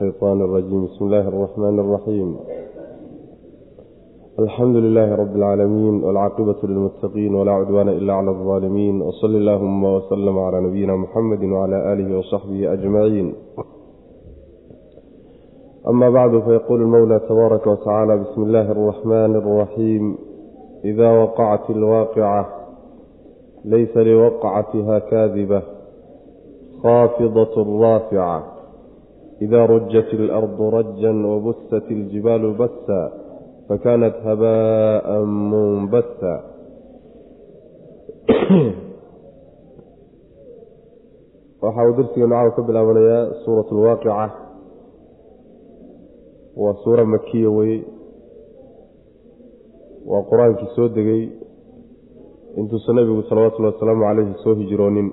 الشيطان الرجيم بسم الله الرحمن الرحيم الحمد لله رب العالمين والعاقبة للمتقين ولا عدوان إلا على الظالمين وصل اللهم وسلم على نبينا محمد وعلى آله وصحبه أجمعين أما بعد فيقول المولى تبارك وتعالى بسم الله الرحمن الرحيم إذا وقعت الواقعة ليس لوقعتها كاذبة خافضة رافعة إذا رجت الأرض رجا وبست الجبال بسا فكانت هباء منبثا waxa uu darsigeenu caawa ka bilaabanayaa suurat alwaaqica waa suura makiya weye waa qur-aankii soo degay intuusan nebigu salawatullahi wasalaamu caleyhi soo hijroonin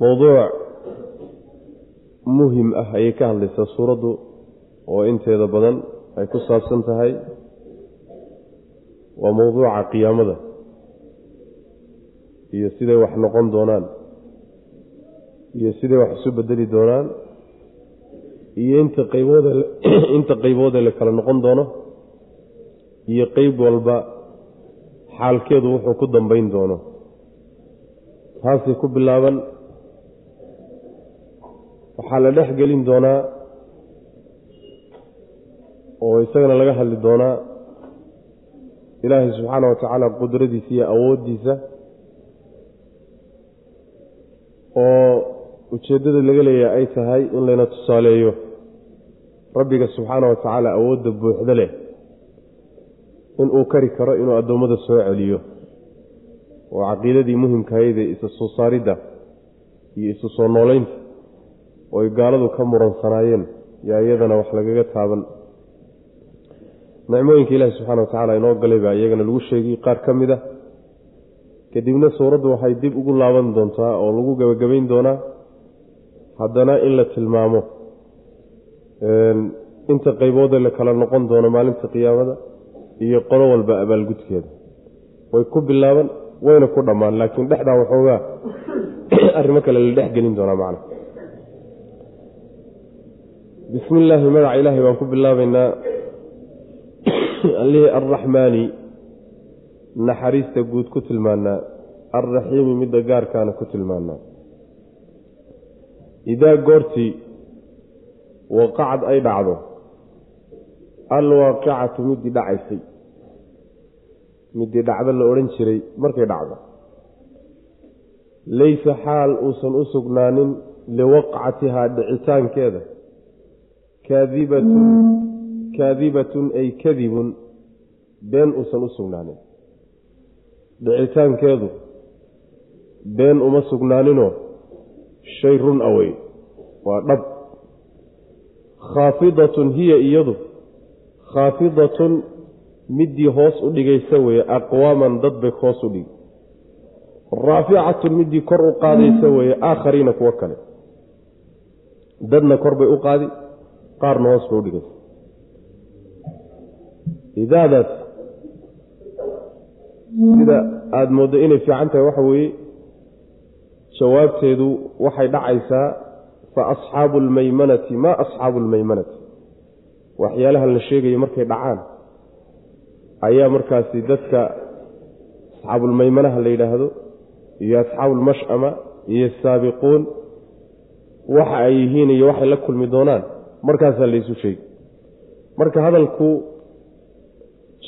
Mowduuc muhiim ah ayay ka hadlaysaa suuraddu oo inteeda badan ay ku saabsan tahay. Waa mowduuca qiyaamada iyo siday wax noqon doonaan iyo siday wax isu bedeli doonaan iyo inta qayboode inta qayboodee la kala noqon doono iyo qeyb walba xaalkeedu wuxuu ku dambeyn doono. Taasay ku bilaaban waxaa la dhex gelin doonaa oo isagana laga hadli doonaa ilaahay subxaana wa tacaala qudradiisa iyo awooddiisa oo ujeeddada laga leeyahay ay tahay in layna tusaaleeyo. Rabbiga subxaana wa tacaala awoodda buuxda leh inuu kari karo inuu addoommada soo celiyo. Oo caqiidadii muhimkahayde isa soo saaridda iyo isu soo noolaynta ooy gaaladu ka muransanaayeen yaa iyadana wax lagaga taaban. Nicmooyinka ilaahi subxana wa tacaala inoo galay baa iyagana lagu sheegay qaar ka mid a kadibna suuraddu waxay dib ugu laaban doontaa oo lagu gebagabayn doonaa haddana in la tilmaamo inta qayboodee la kala noqon doono maalinta qiyaamada iyo qolo walba abaalgudkeeda. Way ku bilaaban wayna ku dhammaan laakiin dhexdaa waxoogaa arrimo kale la dhex gelin doonaa macna bismi illaahi magaca ilaahay baan ku bilaabaynaa. Allihii arraxmaani naxariista guud ku tilmaanaa alraxiimi midda gaarkaana ku tilmaanaa idaa goortii waqacad ay dhacdo alwaaqicatu middii dhacaysay. Middii dhacdo la odhan jiray markay dhacdo. Laysa xaal uusan u sugnaanin liwaqcatihaa dhicitaankeeda kaadibatun kaadibatun ay kadibun been uusan u sugnaanin. Dhicitaankeedu been uma sugnaaninoo shay run awey waa dhab. Khaafidatun hiya iyadu khaafidatun middii hoos u dhigaysa weeye aqwaaman dad bay hoos u dhigi raaficatun middii kor u qaadaysa weeye aakhariina kuwo kale. Dadna kor bay u qaadi qaarna hoos bay u dhigaysa idaadaas sida aada mooddo inay fiican tahay waxa weeye jawaabteedu waxay dhacaysaa fa asxaabu almaymanati maa asxaabu almaymanati? Waxyaalaha la sheegayo markay dhacaan ayaa markaasi dadka asxaabulmaymanaha la yidhaahdo iyo asxaabuulmash'ama iyo asaabiquun waxa ay yihiin iyo waxay la kulmi doonaan markaasaa laysu sheegi marka hadalku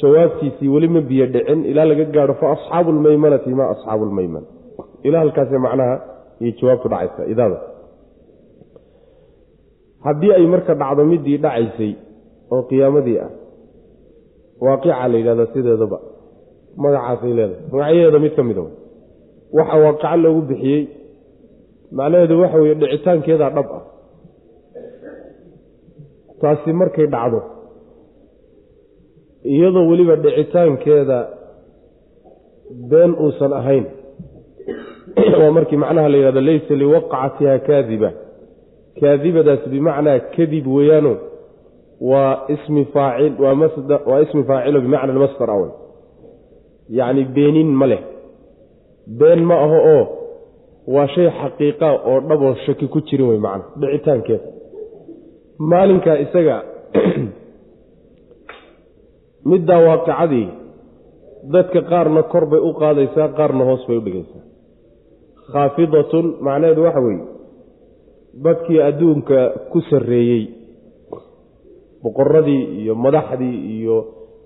jawaabtiisii weli ma biyo dhicin ilaa laga gaadho fa asxaabu lmaymanati maa asxaabu lmaymana ilaa halkaase macnaha iyo jawaabtu dhacaysa idaada. Haddii ay marka dhacdo midii dhacaysay oo qiyaamadii ah waaqica la yidhahdaa sideedaba magacaasay leedahay. Magacyadeeda mid ka mida waxa waaqico loogu bixiyey macnaheedu waxa weeye dhicitaankeedaa dhab ah taasi markay dhacdo. Iyadoo weliba dhicitaankeeda been uusan ahayn waa markii macnaha la yidhahdo laysa liwaqcatiha kaadiba. Kaadibadaas bimacnaa kadib weeyaano waa ismi faacil waa ismi faacilo bimacna almasdar awl yacni beenin ma leh. Been ma aho oo waa shay xaqiiqa oo dhaboon shaki ku jirin wey macna dhicitaankeeda maalinkaa isaga middaa waaqicadii dadka qaarna kor bay u qaadaysaa qaarna hoos bay u dhigaysaa. Khaafidatun macnaheedu waxa weeye dadkii adduunka ku sarreeyey boqoradii iyo madaxdii iyo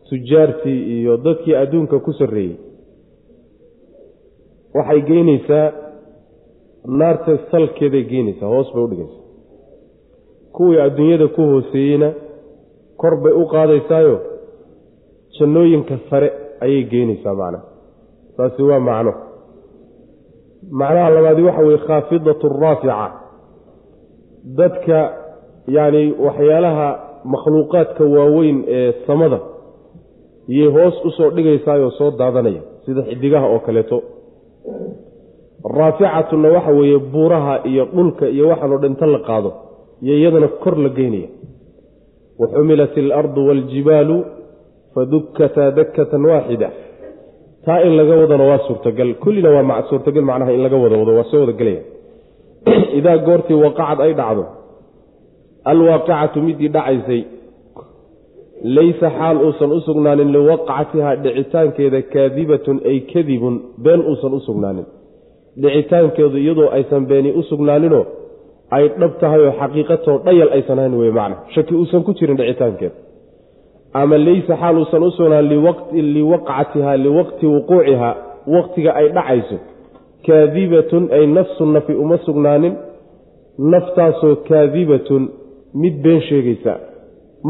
tujaartii iyo dadkii adduunka ku sarreeyey waxay geynaysaa naarta salkeeday geynaysaa hoos bay udhigaysaa kuwii adduunyada ku hooseeyeyna kor bay u qaadaysaayo. Jannooyinka sare ayay geynaysaa macnaha. Taasi waa macno. Macnaha labaadi waxa weye khaafidatu raafica. Dadka yacni waxyaalaha makhluuqaadka waaweyn ee samada iyay hoos u soo dhigaysaayoo soo daadanaya sida xidigaha oo kaleeto. Raaficatuna waxa weeye buuraha iyo dhulka iyo waxaanoo dhinta la qaado iyo iyadana kor la geynaya waxumilat alardu waaljibaalu fadukkataa dakkatan waaxida taa in laga wadana waa suurtagal. Kullina waa suurtagal macnaha in laga wada wado waa soo wada gelaya idaa goortii waqacad ay dhacdo alwaaqicatu midii dhacaysay laysa xaal uusan u sugnaanin liwaqcatihaa dhicitaankeeda kaadibatun ay kadibun been uusan u sugnaanin. Dhicitaankeedu iyadoo aysan beeni u sugnaaninoo ay dhab tahay oo xaqiiqatoo dhayal aysan ahayn wey macna. Shaki uusan ku jirin dhicitaankeeda ama laysa xaal uusan u sugnaan liwaqcatihaa liwaqti wuquucihaa waqtiga ay dhacayso. Kaadibatun ay nafsu nafi uma sugnaanin. Naftaasoo kaadibatun mid been sheegaysa.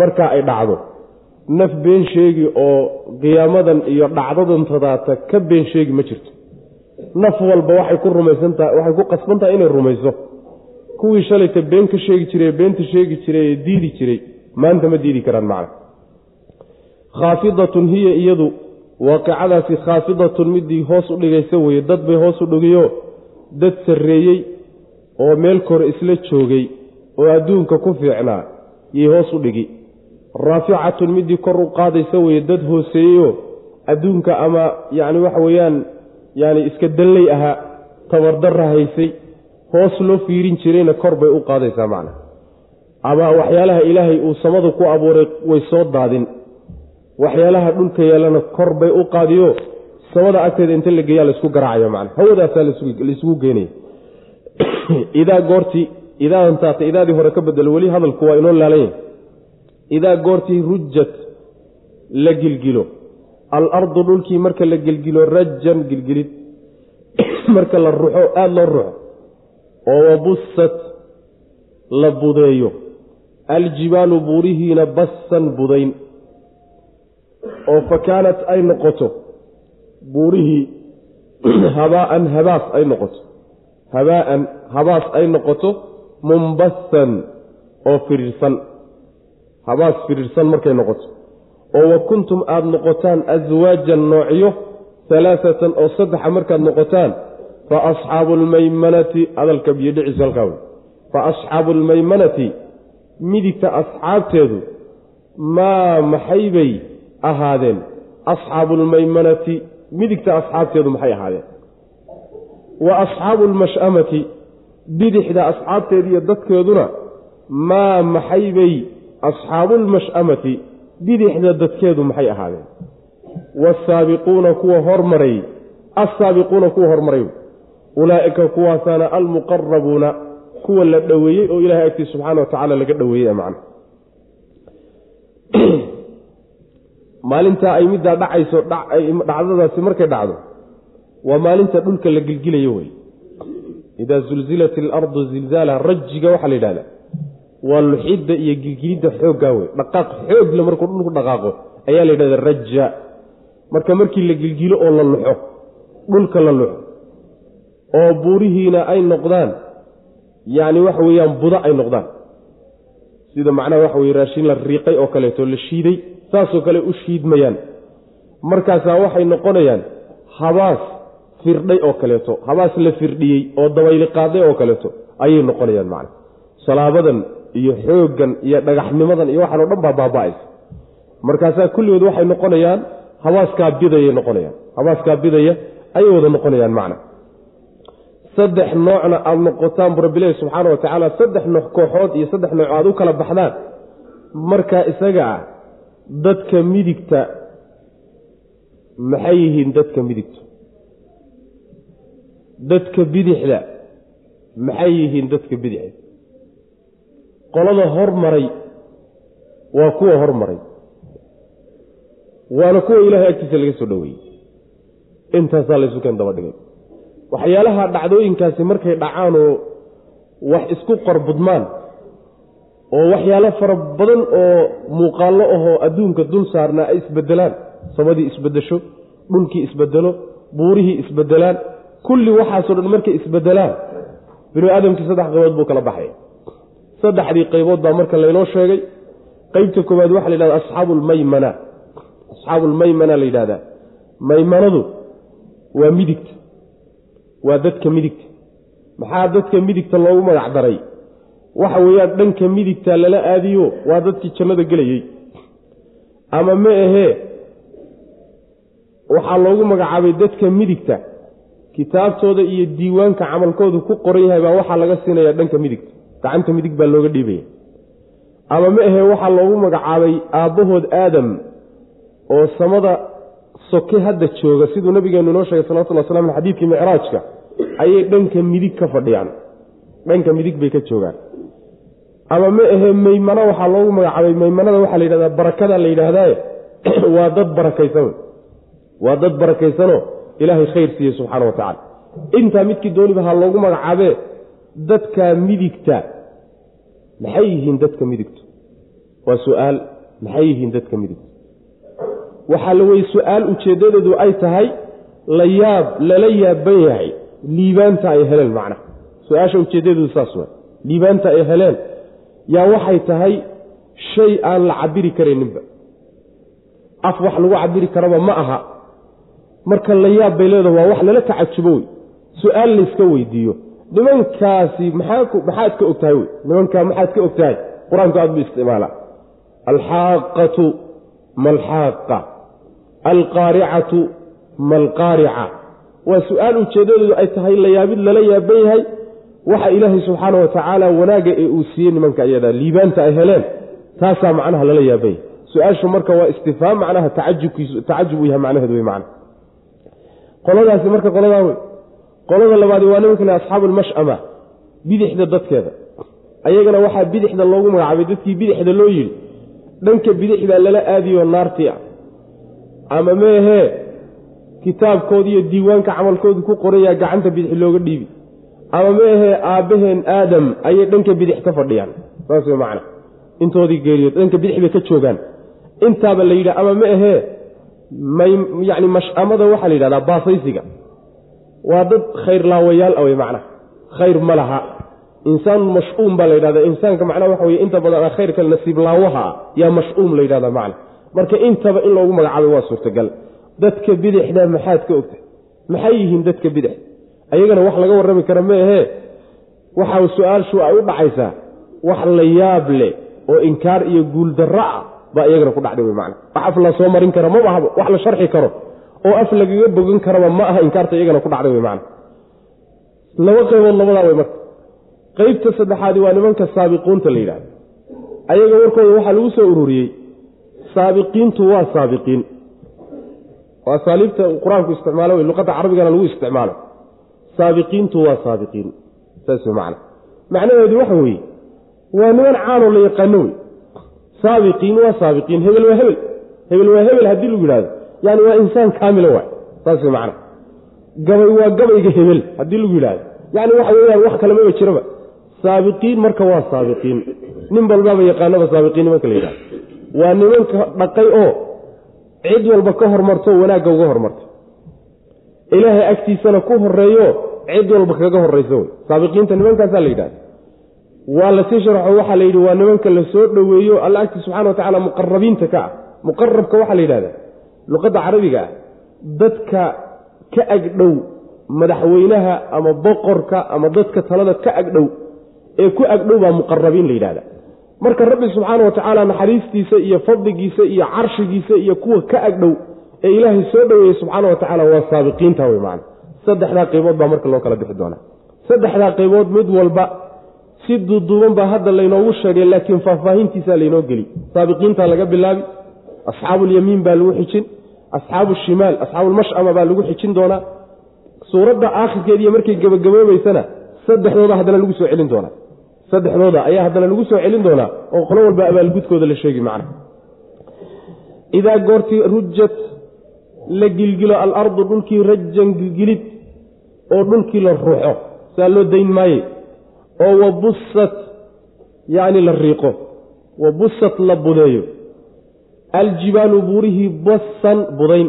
Markaa ay dhacdo. Naf been sheegi oo qiyaamadan iyo dhacdadan tadaata ka been sheegi ma jirto. Naf walba waxay ku rumaysantaha waxay ku qasban tahay inay rumayso kuwii shalayta been ka sheegi jiray beenta sheegi jiray ee diidi jiray maanta ma diidi karaan macna khaafidatun hiya iyadu waaqicadaasi khaafidatun midii hoos u dhigaysa weye dad bay hoos u dhigiyo dad sarreeyey oo meel kore isla joogay oo adduunka ku fiicnaa yay hoos u dhigi. Raaficatun midii kor u qaadaysa weye dad hooseeyeyoo adduunka ama yacni waxa weeyaan yacni iska dalley ahaa tabardarra haysay hoos loo fiirin jirayna kor bay u qaadaysaa macna. Ama waxyaalaha ilaahay uu samadu ku abuuray way soo daadin. Waxyaalaha dhulka yeelana kor bay u qaadiyo. Samada agteeda inta la geeyaa laysku garaacaya macna. Hawadaasaa laisugu geenaya idaa goortii idaadantaata idaadii hore ka bedelo weli hadalku waa inoo laalan yahay idaa goortii rujat la gilgilo. Alardu dhulkii marka la gilgilo rajan gilgilid. Marka la ruxo aada loo ruxo oo wabusat la budeeyo. Aljibaalu buurihiina bassan budayn. Oo fa kaanat ay noqoto buurihii habaa'an habaas ay noqoto. Habaa'an habaas ay noqoto mumbasan oo firiirsan habaas firiirsan markay noqoto. Oo wa kuntum aada noqotaan aswaajan noocyo halaasatan oo saddexa markaad noqotaan fa asxaabu almaymanati hadalka biyodhiciisa halkaa wey fa asxaabu almaymanati midigta asxaabteedu maa maxaybay ahaadeen? Asxaabu almaymanati midigta asxaabteedu maxay ahaadeen? Wa asxaabu almash'amati bidixda asxaabteeda iyo dadkeeduna maa maxaybay asxaabuulmash'amati bidixda dadkeedu maxay ahaadeen? Waasaabiquuna kuwa hormaray assaabiquuna kuwa hormaray ulaa'ika kuwaasaana almuqarabuuna kuwa la dhoweeyey oo ilahay agtiisa subxaana wa tacaala laga dhoweeyey macna. Maalintaa ay middaa dhacayso dhacdadaasi markay dhacdo waa maalinta dhulka la gilgilayo wey idaa zulzilat alardu zilzaalaha rajiga waxaa la yidhahdaa waa luxidda iyo gilgilidda xooggaa wey dhaqaaq xoogle markuu dhulku dhaqaaqo ayaa la yidhahdaa raja marka markii la gilgilo oo la luxo dhulka la luxo oo buurihiina ay noqdaan yacni waxa weeyaan budo ay noqdaan. Sida macnaha waxa weye raashin la riiqay oo kaleeto la shiiday saasoo kale u shiidmayaan. Markaasaa waxay noqonayaan habaas firdhay oo kaleeto habaas la firdhiyey oo dabayli qaaday oo kaleeto ayay noqonayaan macna. Salaabadan iyo xooggan iyo dhagaxnimadan iyo waxaan o dhan baa baaba-aysa. Markaasaa kulligood waxay noqonayaan habaaskaa bidayay noqonayaan habaaskaa bidaya ayay wada noqonayaan macna saddex noocna aada noqotaan bu rabbilahi subxaana wa tacaala saddex nooc kooxood iyo saddex nooc aada u kala baxdaan. Markaa isaga ah dadka midigta maxay yihiin dadka midigta? Dadka bidixda maxay yihiin dadka bidixda? Qolada hormaray waa kuwa hormaray. Waana kuwa ilaahay agtiisa laga soo dhoweeyey. Intaasaa laysu keen daba dhigay waxyaalaha dhacdooyinkaasi markay dhacaan oo wax isku qorbudmaan oo waxyaalo fara badan oo muuqaallo ahoo adduunka dul saarnaa ay isbedelaan samadii isbedesho dhulkii isbedelo buurihii isbedelaan kulli waxaasoo dhan markay isbedelaan binu aadamkii saddex qaybood buu kala baxaya saddexdii qaybood baa marka laynoo sheegay. Qeybta koowaad waxaa la yidhahda asxaabu lmaymana asxaabu lmaymana la yidhahdaa. Maymanadu waa midigta waa dadka midigta. Maxaa dadka midigta loogu magac daray? Waxa weeyaan dhanka midigta lala aadiyo waa dadkii jannada gelayey ama ma ahee waxaa loogu magacaabay dadka midigta. Kitaabtooda iyo diiwaanka camalkoodu ku qoran yahay baa waxaa laga siinaya dhanka midigta. Gacanta midig baa looga dhiibaya. Ama ma ahee waxaa loogu magacaabay aabbahood aadam oo samada soke hadda jooga siduu nabigeenu inoo sheegay salawatullah waslam al xadiidkii micraajka ayay dhanka midig ka fadhiyaan. Dhanka midig bay ka joogaan. Ama ma ahee maymano waxaa loogu magacaabay maymanada waxaa la yidhahdaa barakada la yidhaahdae waa dad barakaysan waa dad barakaysanoo ilaahay khayr siiye subxaana wa tacala intaa midkii dooniba ha loogu magacaabee dadka midigta maxay yihiin dadka midigta waa su'aal maxay yihiin dadka midigta waxaa la weye su'aal ujeeddadeedu ay tahay la yaab lala yaaban yahay liibaanta ay heleen macnaha su'aasha ujeeddadeedu saas wa liibaanta ay heleen. Yaa waxay tahay shay aan la cabiri karayninba. Af wax lagu cabiri karaba ma aha. Marka la yaab bay leedaha waa wax lala tacajubo wey. Su'aal layska weydiiyo. Nimankaasi maxaa maxaad ka og tahay wey? Nimankaa maxaad ka og tahay qur'aanku aad buu isticmaalaa. Alxaaqatu malxaaqa alqaaricatu malqaarica waa su'aal ujeedadeedu ay tahay la yaabid lala yaaban yahay. Waxa ilaahay subxaana wa tacaala wanaagga ee uu siiyey nimanka iyadaa liibaanta ay heleen. Taasaa macnaha lala yaaban yahay su'aashu marka waa istifhaam macnaha tacajubkiisu tacajub yahay macnaheedu wey macna. Qoladaasi marka qoladaa wey qolada labaadi waa nimanka le asxaabu bidixda dadkeeda. Ayagana waxaa bidixda loogu magacaabay dadkii bidixda loo yidhi dhanka bidixda lala aadiyo naartii ah ama meehee kitaabkooda iyo diiwaanka camalkoodu ku qorayaa gacanta bidix looga dhiibi. Ama meehee aabbaheen aadam ayay dhanka bidix ka fadhiyaan. Saas wey macna. Intoodii geeriyood dhanka bidix bay ka joogaan. Intaaba la yidhaha ama ma ahee yani mash'amada waxaa la yidhahdaa baasaysiga. Waa dad khayr laawayaal ah wey macnaha khayr ma laha. Insaan mash'uum baa la yidhahda insaanka macnaha waxa weye inta badan a khayrka nasiib laawaha ah. Yaa mash'uum la yidhahda macna marka intaba in loogu magacaabay waa suurtagal. Dadka bidixda maxaad ka ogtahay maxay yihiin dadka bidix? Ayagana wax laga warrami kara ma ahee. Waxa su'aalshu ay u dhacaysaa wax la yaab leh oo inkaar iyo guuldarro ah baa iyagana ku dhacday wey wax af la soo marin karo ma ahaba wax la sharxi karo oo af lagaga bogan karaba ma aha inkaarta iyagana ku dhacday wey macna. Laba qaybood labadaa wey marka. Qeybta saddexaadi waa nimanka saabiquunta la yidhahdo ayaga warkooda waxaa lagu soo ururiyey saabiqiintu waa saabiqiin. Waa asaaliibta qur'aanku isticmaalo wey luqadda carabigana lagu isticmaalo. Saabiqiintu waa saabiqiin. Saas wey macna. Macnaheedu waxa weeye waa niman caanoo la yaqaano wey. Saabiqiin waa saabiqiin hebel waa hebel. Hebel waa hebel haddii lagu yidhahdo yani waa insaan kaamila waay. Saas wey macna. Gabay waa gabayga hebel haddii lagu yidhahdo yani waxa weyaan wax kale maba jiraba. Saabiqiin marka waa saabiqiin. Nin balbaaba yaqaanaba saabiqiin nimanka la yidhahdo waa nimanka dhaqay oo cid walba ka hormarto wanaagga uga hormarto. Ilaahay agtiisana ku horeeyo cid walba kaga horrayso. Wey saabiqiinta nimankaasaa la yidhahda waa la sii sharxo waxaa la yidhi waa nimanka la soo dhoweeyo alla agtiis subxana wa tacala muqarabiinta ka ah. Muqarabka waxaa la yidhahdaa luqadda carabiga ah. Dadka ka agdhow madaxweynaha ama boqorka ama dadka talada ka agdhow ee ku agdhow baa muqarabiin la yidhahda marka rabbi subxaana wa tacaala naxariistiisa iyo fadligiisa iyo carshigiisa iyo kuwa ka agdhow ee ilaahay soo dhoweeyey subxaana wa tacaala waa saabiqiinta wey macana saddexdaa qiimood baa marka loo kala bixi doonaa. Saddexdaa qaybood mid walba si duuduuban baa hadda laynoogu sheegay laakiin faahfaahintiisaa laynoo geli. Saabiqiintaa laga bilaabi asxaabuulyamiin baa lagu xijin asxaabu shimaal asxaabulmashama baa lagu xijin doonaa. Suuradda aakhirkeediiyo markay gebagaboobaysana saddexdooda haddana lagu soo celin doonaa saddexdooda ayaa haddana lagu soo celin doonaa oo qolo walba abaalgudkooda la sheegi macna. Idaa goortii rujat la gilgilo alardu dhulkii rajan gilgilid oo dhulkii la ruuxo saa loo dayn maaye oo wabusat yacni la riiqo wabusat la budeeyo. Aljibaalu buurihii basan budayn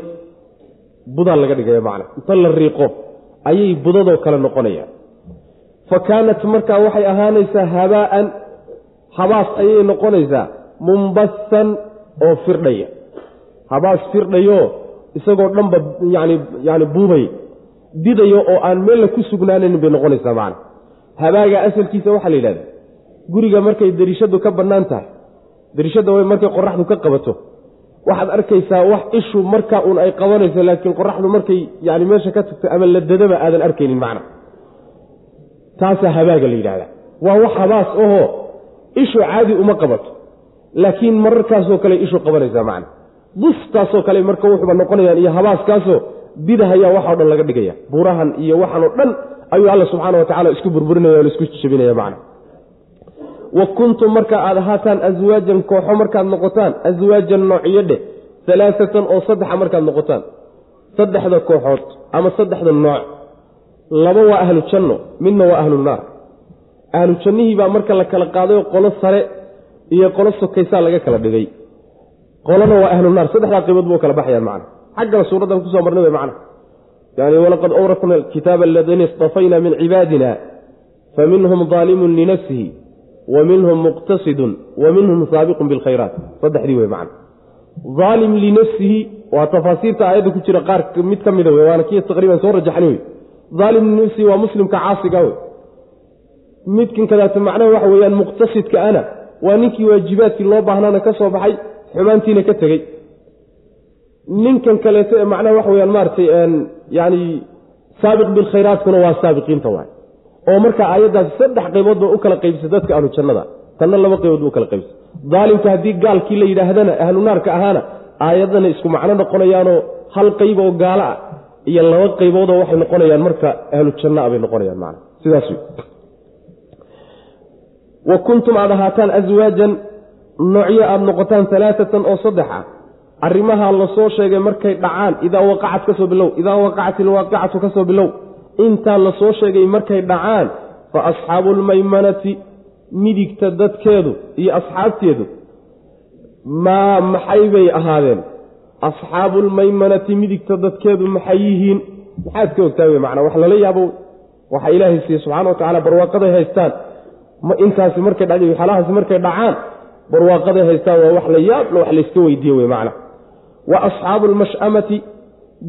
budaa laga dhigaya macna. Inta la riiqo ayay budadoo kale noqonayaan fa kaanat markaa waxay ahaanaysaa habaa'an habaas ayay noqonaysaa mumbasan oo firdhaya. Habaas firdhayo isagoo dhanba yani yani buubay didayo oo aan meella ku sugnaanan bay noqonaysaa macna. Habaaga asalkiisa waxaa la yidhahda guriga markay dariishadu ka bannaan tahay dariishadda way markay qoraxdu ka qabato. Waxaad arkaysaa wax ishu markaa uun ay qabanayso laakiin qoraxdu markay yani meesha ka tagto ama ladadaba aadan arkaynin macna taasaa habaaga la yidhahdaa. Waa wax habaas ahoo ishu caadi uma qabato. Laakiin mararkaasoo kale ishu qabanaysaa macna. Bustaasoo kale marka wuxuuba noqonayaan iyo habaaskaasoo bidahayaa waxao dhan laga dhigaya buurahan iyo waxaan oo dhan ayuu alla subxaana wa tacala isku burburinaya o la isku jabinaya macna. Wa kuntum marka aad ahaataan aswaajan kooxo markaad noqotaan aswaajan noociyo dheh alaasatan oo saddexa markaad noqotaan saddexda kooxood ama saddexda nooc laba waa ahlu janno midna waa ahlu naar. Ahlu jannihii baa marka la kala qaadayo qolo sare iyo qolo sokaysaa laga kala dhigay. Qolona waa ahlu naar saddexdaa qaybood buu kala baxayaan macna. Xaggana suuraddan ku soo marnay wey macna. Yani walaqad awrasna kitaaba aladiina istafayna min cibaadina faminhum daalimun linafsihi wa minhum muqtasidun wa minhum saabiqun bilkhayraat saddexdii wey macna. Aalim linafsihi waa tafaasiirta aayadda ku jira qaar mid ka mida wey waana kii taqriiban soo rajaxni wey aalim waa muslimka caasiga wey midkan kadaata macnaha waxa weeyaan muqtasidka ana waa ninkii waajibaadkii loo baahnaana ka soo baxay xumaantiina ka tegey. Ninkan kaleeto ee macnaha waxa weyaan maaratay yani saabiq bilkhayraadkuna waa saabiqiinta waay. Oo marka aayaddaasi saddex qaybood ba u kala qaybsay dadka ahlu jannada tanna laba qaybood ba u kala qaybsay daalimka haddii gaalkii la yidhaahdana ahlu naarka ahaana aayadana isku macno noqonayaanoo hal qayb oo gaalo ah iyo laba qayboodoo waxay noqonayaan marka ahlu janna a bay noqonayaan man sidaas wa kuntum aad ahaataan aswaajan noocyo aada noqotaan alaaatan oo saddexa arrimaha la soo sheegay markay dhacaan idaa waqacat ka soo bilow idaa waqacat ilwaaqicatu ka soo bilow intaa la soo sheegay markay dhacaan fa asxaabu lmaymanati midigta dadkeedu iyo asxaabteedu maa maxay bay ahaadeen asxaabu lmaymanati midigta dadkeedu maxay yihiin? Maxaad ka ogtaa wey macnaa wax lala yaabo? Waxa ilaahay siiye subxana wa tacala barwaaqaday haystaan. Intaasi markay dhacday waxyaalahaasi markay dhacaan barwaaqaday haystaan waa wax la yaabla wax layska weydiiye wey macna wa asxaabu lmash'amati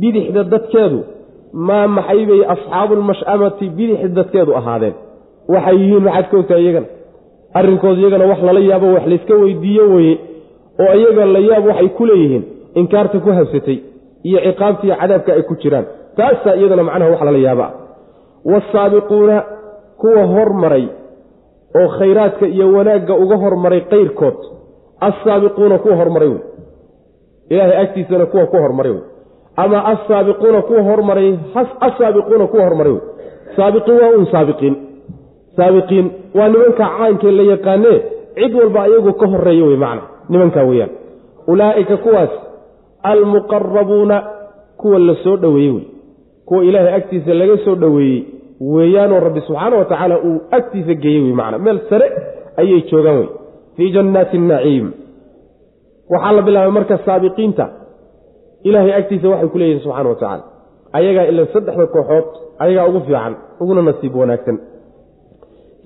bidixda dadkeedu maa maxay bay asxaabu lmash'amati bidixda dadkeedu ahaadeen? Waxay yihiin maxaad ka ogtaa iyagana? Arrinkooda iyagana wax lala yaabo wax layska weydiiyo weye oo iyaga la yaab waxay ku leeyihiin inkaarta ku habsatay iyo ciqaabta iyo cadaabka ay ku jiraan. Taasaa iyadana macnaha wax lala yaaba ah kuwa hormaray oo khayraadka iyo wanaagga uga hormaray qayrkood. Assaabiquuna kuwa hormaray wey ilaahay agtiisana kuwa ku hormaray wey ama assaabiquuna kuwa hormaray assaabiquuna kuwa hormaray wey saabiqiin waa un saabiqiin. Saabiqiin waa nimanka caankee la yaqaanee cid walba ayagu ka horreeya wey macna? Nimankaa weeyaan. Ulaa'ika kuwaas almuqarabuuna kuwa la soo dhoweeyey wey. Kuwa ilaahay agtiisa laga soo dhoweeyey weeyaanoo rabbi subxaana wa tacaala uu agtiisa geeyey wey macna meel sare ayay joogaan wey. Fii jannaati naciim. Waxaa la bilaabay marka saabiqiinta. Ilaahay agtiisa waxay ku leeyihiin subxana wa tacaala. Ayagaa ila saddexda kooxood ayagaa ugu fiican uguna nasiib wanaagsan.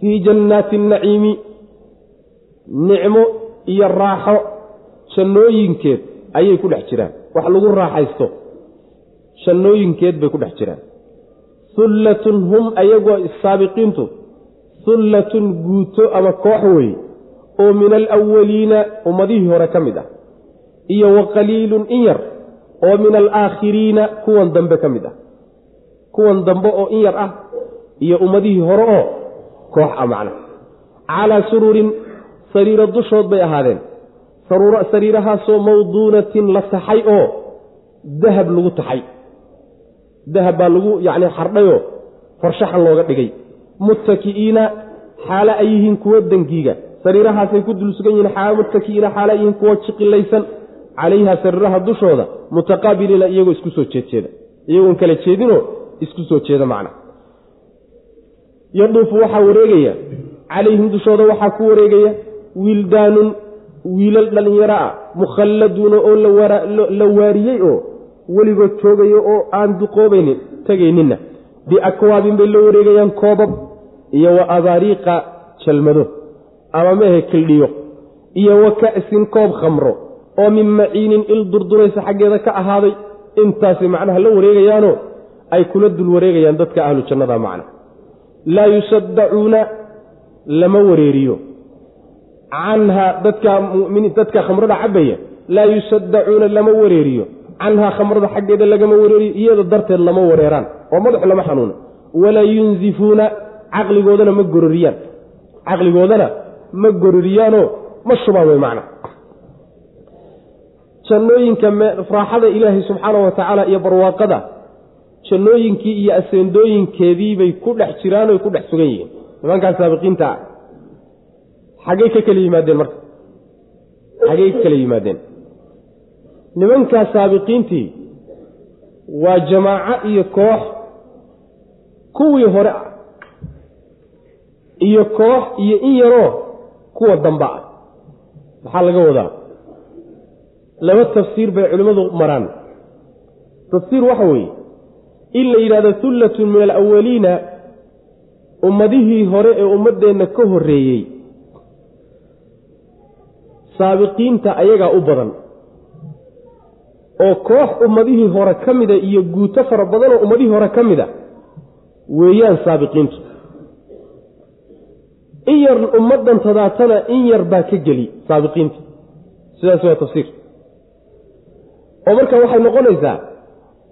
Fii jannaati naciimi. Nicmo iyo raaxo. Jannooyinkeed ayay ku dhex jiraan. Wax lagu raaxaysto jannooyinkeed bay ku dhex jiraan. Hullatun hum ayagoo saabiqiintu hullatun guuto ama koox weeye oo min alawaliina ummadihii hore ka mid ah iyo wa qaliilun in yar oo min alaakhiriina kuwan dambe ka mid ah. Kuwan dambe oo in yar ah iyo ummadihii hore oo koox a macna. Calaa sururin sariiro dushood bay ahaadeen sariirahaasoo mawduunatin la taxay oo dahab lagu taxay. Dahab baa lagu yacni xardhayoo farshaxan looga dhigay. Muttaki'iina xaale ay yihiin kuwo dangiiga. Sariirahaasay ku dul sugan yihiin xaala muttaki'iina xaale ay yihiin kuwo jiqilaysan. Calayha sariiraha dushooda mutaqaabiliina iyagoo isku soo jeedjeeda. Iyagoon kala jeedinoo isku soo jeeda macna. Yaduufu waxaa wareegaya calayhim dushooda waxaa ku wareegaya wiildaanun wiilal dhallinyaro ah mukhalladuuna oo la waariyey oo weligood joogayo oo aan duqoobaynin tegayninna. Biakwaabin bay la wareegayaan koobab iyo wa abaariiqa jalmado. Ama mehe kildhiyo iyo wa ka'sin koob khamro oo min maciinin il durduraysa xaggeeda ka ahaaday. Intaasay macnaha la wareegayaanoo ay kula dul wareegayaan dadka ahlu jannada macna. Laa yusaddacuuna lama wareeriyo canha dadka muminiin dadka khamrada cabaya laa yusaddacuuna lama wareeriyo. Canhaa khamrada xaggeeda lagama wareeriyo iyada darteed lama wareeraan. Oo madaxu lama xanuuno walaa yunzifuuna caqligoodana ma gororiyaan. Caqligoodana ma gororiyaanoo ma shubaan wey macna. Jannooyinka raaxada ilaahay subxaana wa tacaala iyo barwaaqada jannooyinkii iyo aseendooyinkeediibay ku dhex jiraan ku dhex sugan yihiin. Nimankaas saabiqiinta ah xaggey ka kala yimaadeen marka. Xaggey ka kala yimaadeen. Nimankaas saabiqiintii waa jamaaco iyo koox kuwii hore ah. Iyo koox iyo in yaroo kuwa dambe ah. Maxaa laga wadaa? Laba tafsiir bay culimmadu maraan. Tafsiir waxa weeye in la yidhahdo hullatun min alawaliina ummadihii hore ee ummaddeenna ka horreeyey saabiqiinta ayagaa u badan. Oo koox ummadihii hore ka mida iyo guuto fara badan oo ummadihii hore ka mida weeyaan saabiqiintu. In yar ummaddan tadaatana in yar baa ka geli saabiqiinta. Sidaas waa tafsiir. Oo marka waxay noqonaysaa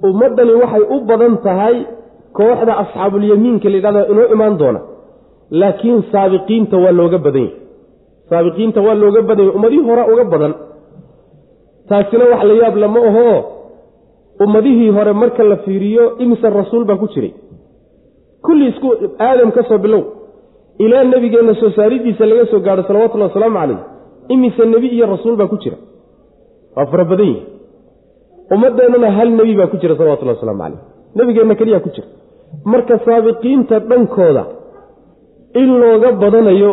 ummaddani waxay u badan tahay kooxda asxaabulyamiinka la yidhahda inoo imaan doona laakiin saabiqiinta waa looga badan yahy saabiqiinta waa looga badan yahy ummadihii hore uga badan. Taasina wax la yaab lama ahoo ummadihii hore marka la fiiriyo imise rasuul baa ku jiray. Kulli isku aadam ka soo bilow. Ilaa nebigeenna soo saaridiisa laga soo gaadho salawatullahi wasalaamu calayh imise nebi iyo rasuul baa ku jira. Waa fara badan yihi ummaddeennana hal nebi baa ku jira salawatullahi waslamu calayh nebigeenna keliyaa ku jira. Marka saabiqiinta dhankooda in looga badanayo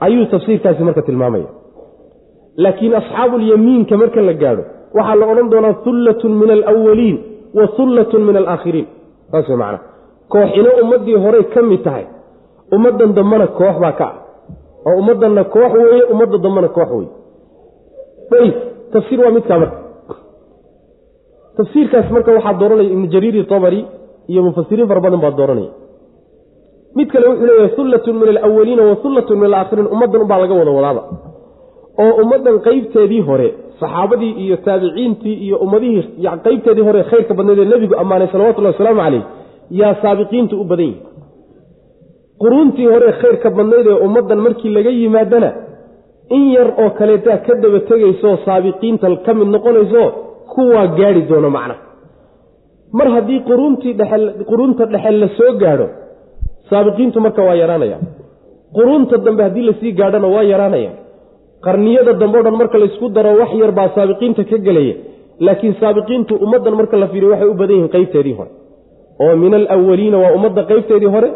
ayuu tafsiirkaasi marka tilmaamaya. Laakiin asxaabuulyamiinka marka la gaadho waxaa la odhan doonaa hullatun min alawaliin wa hullatun min alaakhiriin. Saas way macnaa kooxina ummaddii horey ka mid tahay ummaddan dambena koox baa ka ah. Oo ummaddanna koox weeye ummadda dambena koox weeye. Tafsiir waa midkaa marka. Tafsiirkaas marka waxaa dooranaya ibnu jariiri tabari iyo mufasiriin fara badan baa dooranaya mid kale wuxuu leeyahay hullatun min alawaliina wa hullatun min alaakhiriin. Ummaddan ubaa laga wada wadaaba. Oo ummaddan qeybteedii hore saxaabadii iyo taabiciintii iyo ummadihii qeybteedii hore khayrka badneed ee nebigu ammaanay salawatullahi wasalaamu caleyh yaa saabiqiinta u badan yihi quruuntii hore khayrka badnayd ee ummaddan markii laga yimaadana in yar oo kaleetaa ka daba tegaysooo saabiqiinta ka mid noqonayso kuwaa gaadhi doono macna. Mar haddii quruuntii dhexe quruunta dhexe la soo gaadho saabiqiintu marka waa yaraanaya. Quruunta dambe haddii la sii gaadhona waa yaraanaya. Qarniyada dambe o dhan marka laysku daro wax yar baa saabiqiinta ka gelaya laakiin saabiqiintu ummaddan marka la fiiriyo waxay u badan yihiin qeybteedii hore. Oo min alawaliina waa ummadda qeybteedii hore.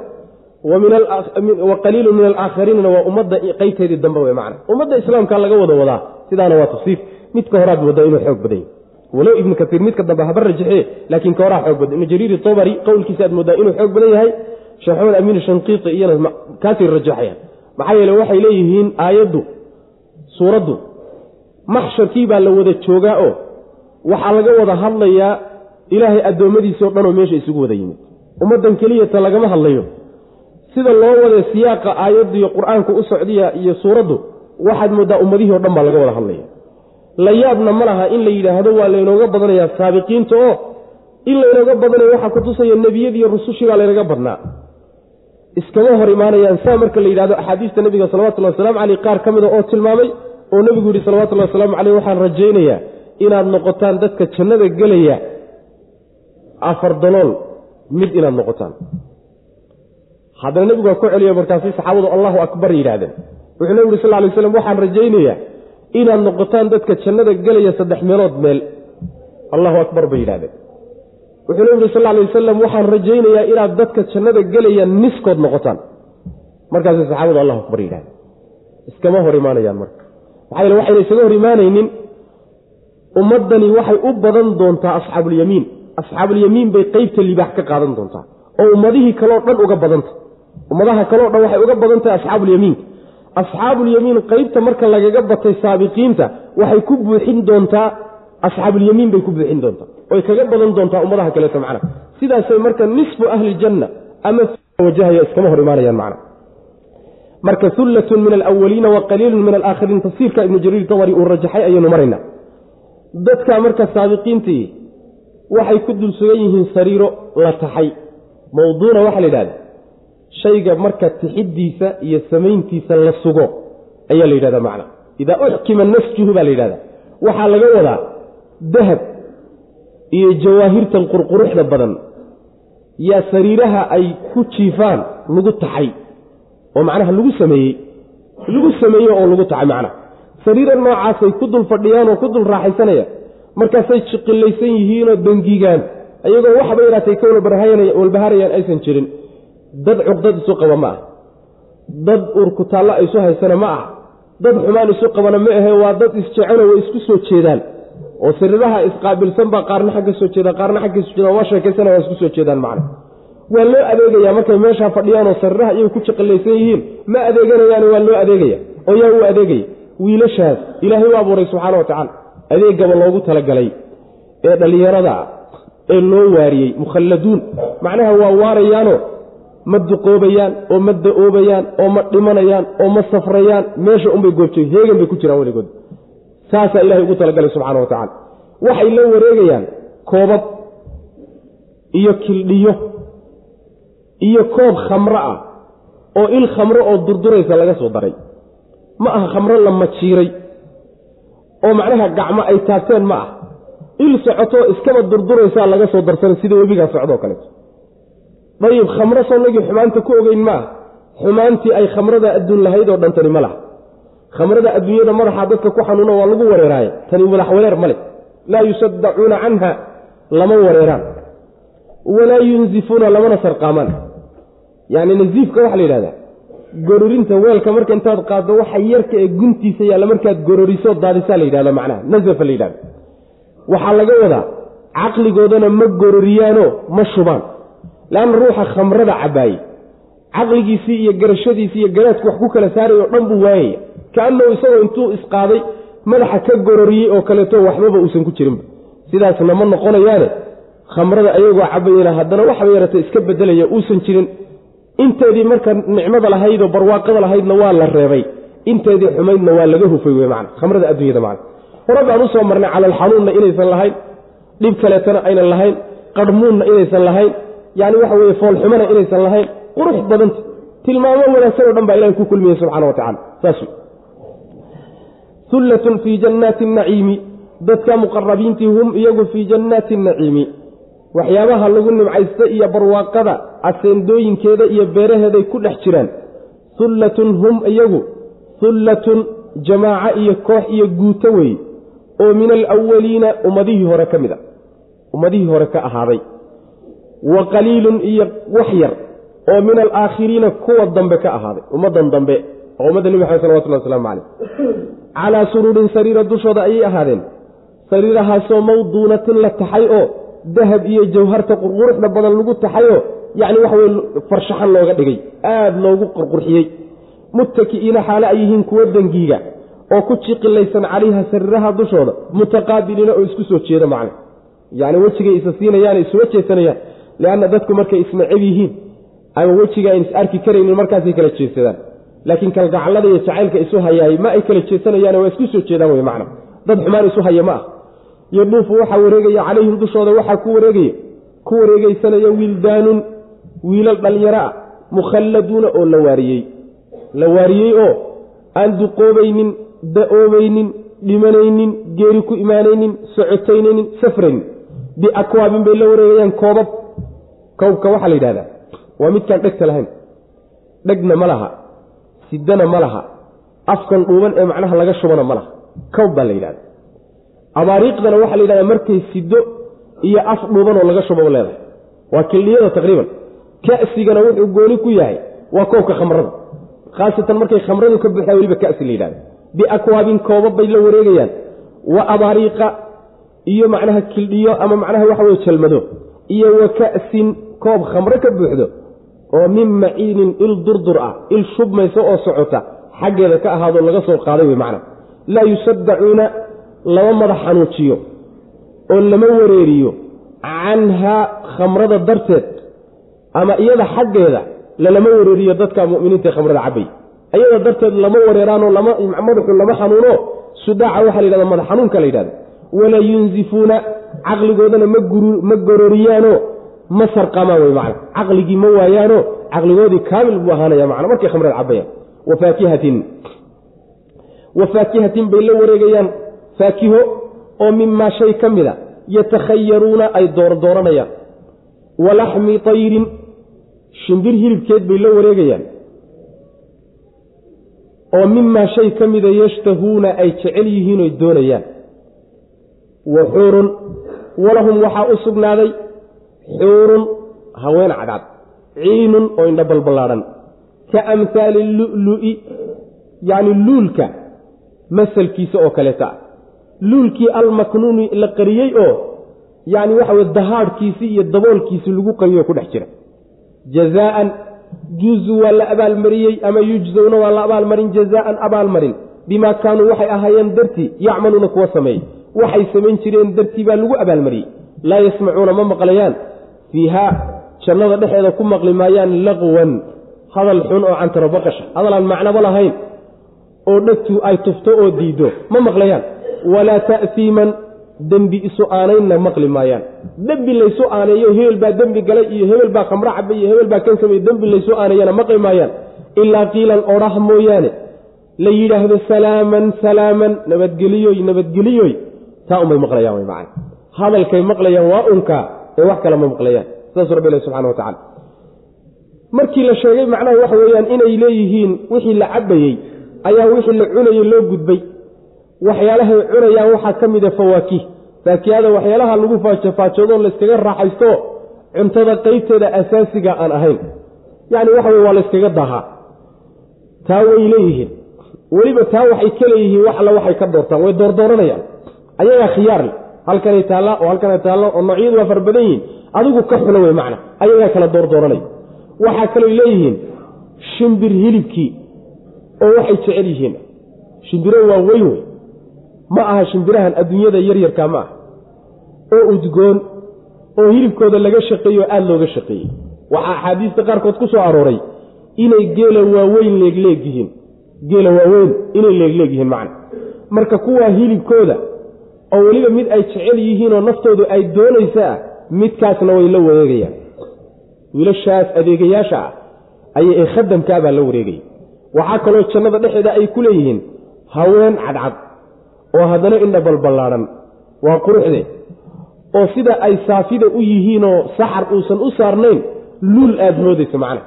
Wa qaliilu min alaakhariinna waa ummadda qeybteedii dambe wey macna. Ummadda islaamka laga wada wadaa. Sidaana waa tafsiir. Midka horaad waddaa inuu xoog badan yahy walow ibnu kaiir midka dambe haba rajaxee laakiin ka horaa xoog badan. Ibnu jariiri tobari qowlkiisa aad moodaa inuu xoog badan yahay sheekh maxamed amiin shanqiiti iyana kaasay rajaxayaan. Maxaa yeele waxay leeyihiin aayaddu suuraddu maxsharkii baa la wada joogaa oo waxaa laga wada hadlayaa ilaahay addoommadiisao dhan oo meesha isugu wada yimid. Ummaddan keliyata lagama hadlayo. Sida loo wada siyaaqa aayaddu iyo qur'aanku u socdiya iyo suuraddu waxaad mooddaa ummadihii o dhan baa laga wada hadlaya la yaabna ma laha in la yidhaahdo waa laynooga badanayaa saabiqiinta oo in laynooga badanayo waxaa ku tusaya nebiyadiiyo rusushii baa laynaga badnaa iskama hor imaanayaan saa marka la yidhahdo axaadiista nebiga salawatullhi wasalaamu caleyh qaar ka mida oo tilmaamay oo nebigu yihi salawatullahi wasalaamu caleyh waxaan rajaynayaa inaad noqotaan dadka jannada gelaya afar dalool mid inaad noqotaan. Haddana nebigu waa ku celiya markaasi saxaabadu allahu akbar yidhahdeen wuxuu nebigu yuri sal lay slam waxaan rajaynayaa inaad noqotaan dadka jannada gelaya saddex meelood meel. Allahu akbar bay yidhahdeen wuxuu nebigu yuri sal lay wasalam waxaan rajaynayaa inaad dadka jannada gelaya niskood noqotaan. Markaasay saxaabadu allahu akbar yidhahdeen. Iskama hor imaanayaan marka. Maxaa yele waxayna isaga hor imaanaynin. Ummaddani waxay u badan doontaa asxaabulyamiin asxaabulyamiin bay qeybta libaax ka qaadan doontaa. Oo ummadihii kaleo dhan uga badanta ummadaha kaleo dhan waxay uga badan tahay asxaabulyamiinka asxaabulyamiin qeybta marka lagaga batay saabiqiinta waxay ku buuxin doontaa asxaabulyamiin bay ku buuxin doontaa. Oy kaga badan doontaa ummadaha kaleeto macna. Sidaasay marka nisfu ahli janna ama wajahaya iskama hor imaanayaan macna. Marka hullatun min alawaliina wa min alaakhiriin tafsiirka ibnu jariir dabari uu rajaxay ayaynu maraynaa dadka marka saabiqiintii waxay ku dul sugan yihiin sariiro la taxay. Mawduuna waxaa la yidhahda shayga marka tixiddiisa iyo samayntiisa la sugo ayaa la yidhahda macna. Idaa uxkima nasjuhu baa la yidhahda waxaa laga wadaa dahab iyo jawaahirtan qurquruxda badan yaa sariiraha ay ku jiifaan lagu taxay oo macnaha lagu sameeyey lagu sameeyey oo lagu taxay macnaha. Sariira noocaasay ku dul fadhiyaan oo ku dul raaxaysanayaan. Markaasay jiqilaysan yihiinoo dangigaan iyagoo waxba yaraatay ka walbaharayaan aysan jirin. Dad cuqdad isu qaba ma ah. Dad urkutaallo isu haysana ma ah. Dad xumaan isu qabana ma ahe waa dad isjecelo way isku soo jeedaan oo sariiraha isqaabilsan baa qaarna xagga soo jeedaan qaarna xagga soo jeedaan waa sheekaysana waa isku soo jeedaan macna waa loo adeegayaa markay meeshaa fadhiyaanoo sariiraha iyagu ku jiqilaysan yihiin. Ma adeeganayaani waa loo adeegaya oo yaa uu adeegaya. Wiilashaas ilaahay u abuuray subxaana wa tacaala adeegaba loogu talagalay ee dhallinyarada ee loo waariyey mukhalladuun. Macnaha waa waarayaanoo ma duqoobayaan oo ma da'oobayaan oo ma dhimanayaan oo ma safrayaan meesha unbay goobjoog heegan bay ku jiraan weligood saasaa ilahay ugu talagalay subxaana wa tacala waxay la wareegayaan koobab iyo kildhiyo iyo koob khamro ah oo il khamro oo durduraysa laga soo daray. Ma aha khamro la majiiray oo macnaha gacmo ay taabteen ma ah. Il socotoo iskaba durduraysaa laga soo darsanay sida webigaa socdoo kaleeto dayib khamro sonnagii xumaanta ku ogeyn ma ah. Xumaantii ay khamrada adduun lahayd oo dhan tani ma laha khamrada adduunyada madaxa dadka ku xanuuna waa lagu wareeraaye tani madax wareer ma leh. Laa yusaddacuuna canha lama wareeraan. Walaa yunzifuuna lamana sarqaamaan. Yacni nasiifka waxaa la yidhahdaa gororinta weelka marka intaad qaaddo waxa yarka ee guntiisa yaalla markaad gororiso daadisaa la yidhahda macnaha. Nasafa la yidhahda waxaa laga wadaa caqligoodana ma gororiyaanoo ma shubaan. Leanna ruuxa khamrada cabaaye caqligiisii iyo garashadiisii iyo garaadku wax ku kala saaray oo dhan buu waayaya kaanahu isagoo intuu isqaaday madaxa ka gororiyey oo kaleeto waxbaba uusan ku jirinba. Sidaasna ma noqonayaane khamrada ayagoo cabayana haddana waxba yarata iska bedelaya uusan jirin. Inteedii marka nicmada lahaydoo barwaaqada lahaydna waa la reebay. Inteedii xumaydna waa laga hufay wey man khamrada adduunyada man hore baan u soo marnay calalxanuunna inaysan lahayn dhib kaleetana aynan lahayn qarhmuunna inaysan lahayn yani waxa weye foolxumana inaysan lahayn qurux badanta tilmaamo wanaagsan oo dhan baa ilahay ku kulmiyey subxana wa tacala saas hullatun fii jannaati naciimi dadka muqarabiintii hum iyagu fii jannaati naciimi waxyaabaha lagu nimcaysta iyo barwaaqada aseendooyinkeeda iyo beeraheeday ku dhex jiraan hullatun hum iyagu hullatun jamaaco iyo koox iyo guuto weeye oo min alawaliina ummadihii hore ka mid a ummadihii hore ka ahaaday wa qaliilun iyo wax yar oo min alaakhiriina kuwa dambe ka ahaaday ummaddan dambe oo ummadda nebi maxamed salawatullah waslamu caleyh calaa suruurin sariira dushooda ayay ahaadeen sariirahaasoo mawduunatin la taxay oo dahab iyo jawharta qurquruxda badan lagu taxayoo yacni waxa weye farshaxan looga dhigay aada loogu qurqurxiyey muttaki'iina xaale ay yihiin kuwo dangiiga oo ku jiqilaysan calayha sariiraha dushooda mutaqaabiliina oo isku soo jeeda macna yacni wejigay isa siinayaan isuma jeesanayaan lianna dadku markay isnacab yihiin ama wejiga ayn is arki karaynin markaasay kala jeesadaan laakiin kalgacallada iyo jacaylka isu hayaay ma ay kala jeesanayaan waa isku soo jeedaan wey macna dad xumaan isu haya ma ah. Yodhuufu waxaa wareegaya calayhim dushooda waxaa ku wareegaya. Ku wareegeysanaya wildaanun wiilal dhallinyaro ah mukhalladuuna oo la waariyey. La waariyey oo aan duqoobaynin da'oobaynin dhimanaynin geeri ku imaanaynin socotaynaynin safraynin. Biakwaabin bay la wareegayaan koobab. Kowbka waxaa la yidhahdaa waa midkaan dhegta lahayn. Dhegna ma laha sidana ma laha. Afkan dhuuban ee macnaha laga shubana ma laha. Kowb baa la yidhahda abaariiqdana waxaa la yidhahdaa markay sido iyo af dhuuban oo laga shubo leedahay. Waa kildhiyada taqriiban. Ka'sigana wuxuu gooni ku yahay. Waa koobka khamrada. Khaasatan markay khamradu ka buuxdaa weliba kasi la yidhahda biakwaabin koobab bay la wareegayaan. Wa abaariiqa iyo macnaha kildhiyo ama macnaha waxa weye jalmado. Iyo wa ka'sin koob khamro ka buuxdo oo min maciinin il durdur ah il shubmaysa oo socota xaggeeda ka ahaado laga soo qaaday wey macna. Laa yusaddacuuna lama madax xanuujiyo oo lama wareeriyo canhaa khamrada darteed ama iyada xaggeeda lalama wareeriyo dadka muminiinta ee khamrada cabay iyada darteed lama wareeraanoo madaxu lama xanuuno sudaaca waxaa la yidhahda madax xanuunka la yidhahda walaa yunzifuuna caqligoodana ma gororiyaano ma sarqamaan wey macna. Caqligii ma waayaano caqligoodii kaamil buu ahaanaya macna. Markay khamrada cabayaan. Wa faakihatin. Bay la wareegayaan. Faakiho oo mimaa shay ka mida yatakhayaruuna ay doordooranayaan walaxmi tayrin shimbir hilibkeed bay la wareegayaan. Oo mimaa shay ka mida yashtahuuna ay jecel yihiin oy doonayaan. Wa xuurun walahum waxaa u sugnaaday xuurun haween cadcad ciinun oo indha balballaadhan ka amhaali lulu'i yacni luulka masalkiisa oo kaleeta. Luulkii almaknuuni la qariyey oo yacni waxa weye dahaadhkiisii iyo daboolkiisii lagu qariyo ku dhex jira. Jazaaan juzu waa la abaalmariyey ama yujzowna waa la abaalmarin jazaaan abaalmarin. Bimaa kaanuu waxay ahaayeen dartii yacmaluuna kuwa sameeyey. Waxay samayn jireen dartii baa lagu abaalmariyey. Laa yasmacuuna ma maqlayaan fiihaa jannada dhexeeda ku maqli maayaan laqwan hadal xun oo cantarabaqasha hadal aan macnaba lahayn oo dhegtu ay tufto oo diiddo ma maqlayaan. Walaa ta'fiiman dembi isu aanaynna maqli maayaan. Dembi laysu aaneeyo hebel baa dembi galay iyo hebel baa khamro cabay iyo hebel baa kan samey dembi laysu aaneeyana maqli maayaan. Ilaa qiilan odhah mooyaane la yidhaahdo salaaman salaaman nabadgeliyoy nabadgeliyoy. Taa unbay maqlayaan macana hadalkay maqlayaan waa unkaa ee wax kale ma maqlayaan. Saasuu rabbi ilahi subxana wa tacala markii la sheegay macnaha waxa weeyaan inay leeyihiin wixii la cabayey ayaa wixii la cunayey loo gudbay. Waxyaalahay cunayaan waxaa ka mida fawaakih faakihada waxyaalaha lagu faajofaajoodo layskaga raaxaysto cuntada qeybteeda asaasiga aan ahayn. Yacni waxa weye waa layskaga dahaa. Taa way leeyihiin. Weliba taa waxay ka leeyihiin wax alla waxay ka doortaan way doordooranayaan ayagaa khiyaar leh halkanay taalla oo halkanay taallo oo noocyadu waa fara badan yihiin adigu ka xulo wey macna ayagaa kala doordooranaya waxaa kaloo leeyihiin shimbir hilibkii oo waxay jecel yihiin. Shimbiro waa weyn wey ma aha shimbirahan adduunyada yaryarka ma aha. Oo udgoon oo hilibkooda laga shaqeeyo o aada looga shaqeeyey. Waxaa axaadiista qaarkood ku soo arooray inay geela waaweyn leegleeg yihiin. Geela waaweyn inay leegleeg yihiin macna. Marka kuwaa hilibkooda oo weliba mid ay jecel yihiinoo naftoodu ay doonaysa ah midkaasna way la wareegayaan. Wiilashaas adeegayaasha ah ayay ee khadamkaa baa la wareegaya waxaa kaloo jannada dhexeeda ay ku leeyihiin haween cadcad oo haddana indha balballaadhan waa quruxde oo sida ay saafida u yihiinoo saxar uusan u saarnayn luul aada moodaysa macna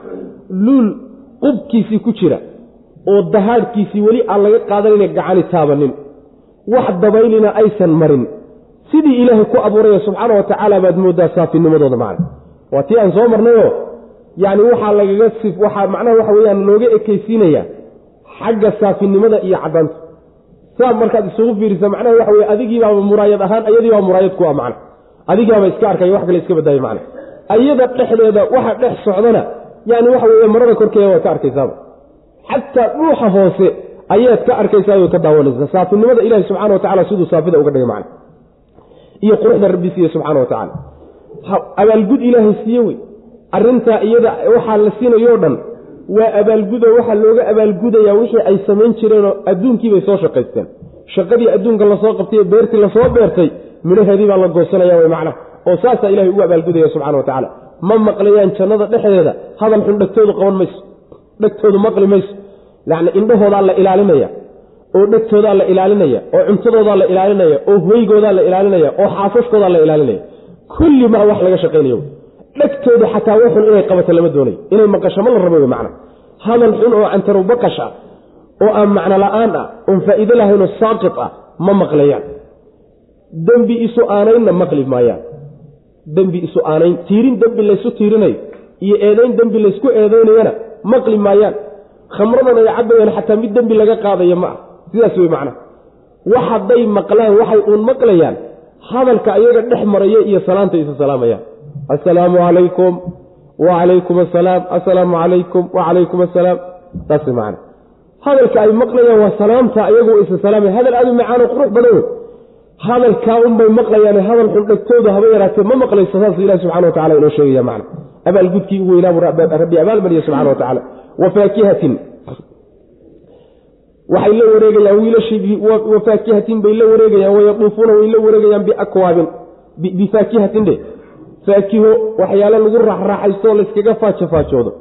luul qubkiisii ku jira oo dahaadhkiisii weli aan laga qaadanayna gacani taabanin wax dabaylina aysan marin. Sidii ilaahay ku abuuraya subxaana wa tacaala baad mooddaa saafinimadooda macna waa tii aan soo marnayoo yacni waxaa lagaga waxaa macnaha waxa weeyaan looga ekaysiinayaa xagga saafinimada iyo caddaanta. Saa markaad isugu fiirisa macnaha waxa weye adigiibaaba muraayad ahaan ayadiibaa muraayad ku ah macna adigiibaaba iska arkaya wax kale iska badaayo macna ayada dhexdeeda waxa dhex socdana yani waxa weeye marada korkeeda waad ka arkaysaaba. Xataa dhuuxa hoose ayaad ka arkaysaa ka daawanaysaa saafinimada ilahi subxana wa tacala siduu saafida uga dhigay macna. Iyo quruxda rabbi siiye subxana wa tacaala abaalgud ilaahay siiye wey. Arrintaa iyada waxaa la siinayo dhan waa abaalgudo waxaa looga abaalgudayaa wixii ay samayn jireenoo adduunkiibay soo shaqaysteen. Shaqadii adduunka la soo qabtay beertii la soo beertay midhaheedii baa la goosanaya wy macnaha oo saasaa ilahay ugu abaalgudaya subxana wa tacala ma maqlayaan jannada dhexdeeda? Hadal xun dhegtoodu qaban mayso. Dhegtoodu maqli mayso yacni indhahoodaa la ilaalinaya oo dhegtoodaa la ilaalinaya oo cuntadoodaa la ilaalinaya oo hoygoodaa la ilaalinaya oo xaasaskoodaa la ilaalinaya. Kulli maa wax laga shaqaynayo. Dhegtooda xataa waxun inay qabato lama doonayo inay maqasho ma la rabo wey macna. Hadal xun oo cantarow baqash ah oo aan macno la'aan ah oon faa'iido lahaynoo saaqit ah ma maqlayaan. Dembi isu aanaynna maqli maayaan. Dembi isu aanayn tiirin dembi laysu tiirinayo iyo eedayn dembi laysku eedaynayana maqli maayaan khamradan ay cabayaan xataa mid dembi laga qaadaya ma ah sidaas wey macnaha wax hadday maqlaan waxay uun maqlayaan hadalka ayaga dhex maraya iyo salaanta isu salaamayaan assalaamu calaykum wacalaykum assalaam assalaamu calaykum wacalaykum assalaam saas macana hadalka ay maqlayaan waa salaamta ayagu isa salaamaya hadal aada u macaano qurux badan wey hadalkaa unbay maqlayaan hadal xun dhegtooda haba yaraatee ma maqlayso saasuu ilahi subxana wa tacala inoo sheegaya macna. Abaalgudkii u weynaa buu rabbi abaalmariya subxana wa tacala wa faakihatin waxay la wareegayaan wiilashii wa faakihatin bay la wareegayaan wayaduufuuna way la wareegayaan biakwaabin bifaakihatin dhe faakiho waxyaalo lagu raaxraaxaysto layskaga faajofaajoodo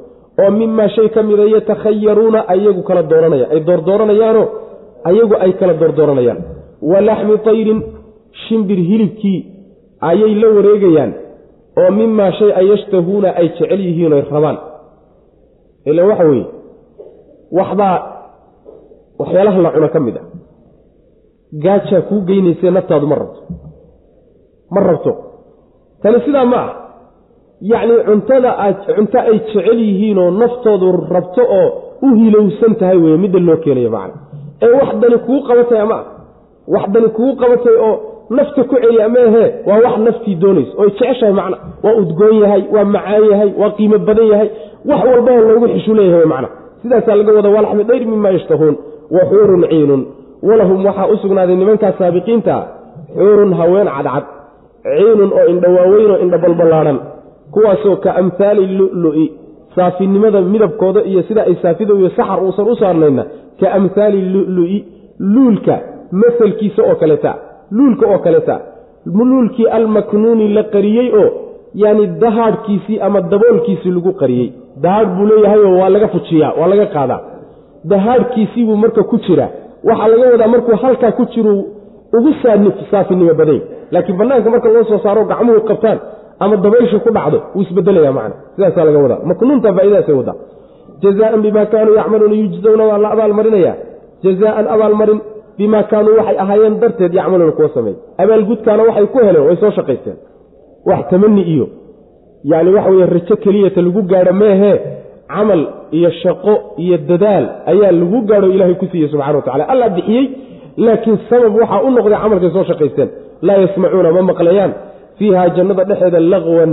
oo mimaa shay ka mida yatakhayaruuna ayagu kala dooranayaan ay doordooranayaanoo ayagu ay kala doordooranayaan. Wa laxmi tayrin shimbir hilibkii ayay la wareegayaan oo mimaa shay ay yashtahuuna ay jecel yihiin oy rabaan ila waxa weeye waxbaa waxyaalaha la cuno ka mid ah gaajaa kuu geynayse naftaadu ma rabto ma rabto. Tani sidaa ma ah. Yacni cuntada aad cunto ay jecel yihiinoo naftoodu rabto oo u hilowsan tahay weye midda loo keenayo macna. Ee wax dani kuu qabatay ama ah wax dani kugu qabatay oo nafta ku celiya meehee waa wax naftii doonayso oy jeceshahay macna. Waa udgoon yahay waa macaan yahay waa qiimo badan yahay wax walbaho loogu xishu leeyahay macna sidaasaa laga wada walaxmi dhayr mima yashtahuun wa xuurun ciinun. Walahum waxaa u sugnaaday nimankaas saabiqiinta xuurun haween cadcad ciinun oo indha waaweyn oo indha balballaadhan kuwaasoo ka amhaali lulu'i saafinimada midabkooda iyo sida ay saafida iyo saxar uusan u saarnayna ka amhaali lulu'i luulka masalkiisa oo kaleta luulka oo kaleta. Luulkii almaknuuni la qariyey oo yaani dahaadhkiisii ama daboolkiisii lagu qariyey dahaadh buu leeyahayoo waa laga fujiyaa waa laga qaadaa. Dahaadhkiisii buu marka ku jira. Waxaa laga wadaa markuu halkaa ku jiru ugu saafinimo badany laakiin banaanka marka loo soo saaro gacmuhu qabtaan ama dabayshu ku dhacdo wuu isbedelaya macna. Sidaasaa laga wadaa. Maknuunta faaidadaasay wadaa. Jazaan bimaa kaanuu yacmaluuna yujzawna waa la abaalmarinaya jazaan abaalmarin bimaa kaanuu waxay ahaayeen darteed yacmaluuna kuwa sameey abaalgudkaana waxay ku heleen way soo shaqaysteen. Wax tamani iyo yani waxa weye rajo keliyata lagu gaadho meehee camal iyo shaqo iyo dadaal ayaa lagu gaadho ilaahay ku siiyey subxana wa tacala alla bixiyey laakiin sabab waxaa u noqday camalkay soo shaqaysteen. Laa yasmacuuna ma maqlayaan. Fiiha jannada dhexeeda laqwan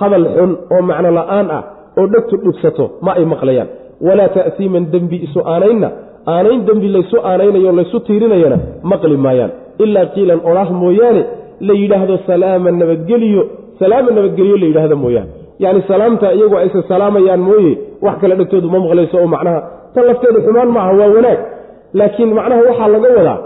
hadal xun oo macno la'aan ah oo dhegtu dhibsato ma ay maqlayaan. Walaa ta'siiman dembi isu aanaynna aanayn dembi laysu aanaynayo laysu tiirinayana maqli maayaan. Ilaa qiilan odhaah mooyaane la yidhaahdo salaama nabadgeliyo salaama nabadgelyo la yidhaahdo mooyaane. Yacni salaamta iyagu ayse salaamayaan mooye wax kale dhegtoodu ma maqlayso oo macnaha tan lafteedu xumaan maaha waa wanaag. Laakiin macnaha waxaa laga wadaa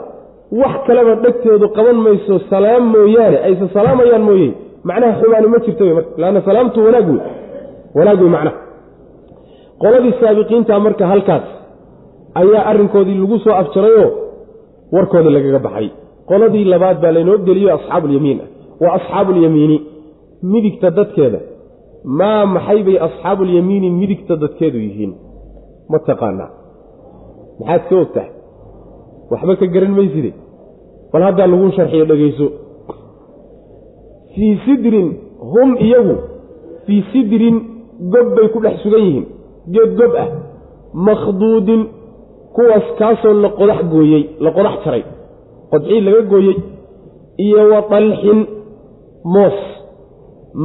wax kaleba dhegtoodu qaban mayso salaam mooyaane ayse salaamayaan mooye macnaha xumaani ma jirto marka lanna salaamtu wanaag wey wanaag wey macnaha. Qoladii saabiqiinta marka halkaas ayaa arrinkoodii lagu soo afjarayoo warkoodii lagaga baxay. Qoladii labaad baa laynoo geliyo asxaabuulyamiin ah waa asxaabuulyamiini midigta dadkeeda. Maa maxay bay asxaabuulyamiini midigta dadkeedu yihiin? Ma taqaanaa maxaad ka og tahay waxba ka garan mayside bal haddaa laguu sharxiyo dhegayso fii sidrin hum iyagu fii sidrin gob bay ku dhex sugan yihiin. Geed gob ah. Makhduudin kuwaas kaasoo la qodax gooyey la qodax jaray qodxii laga gooyey. Iyo wa dalxin moos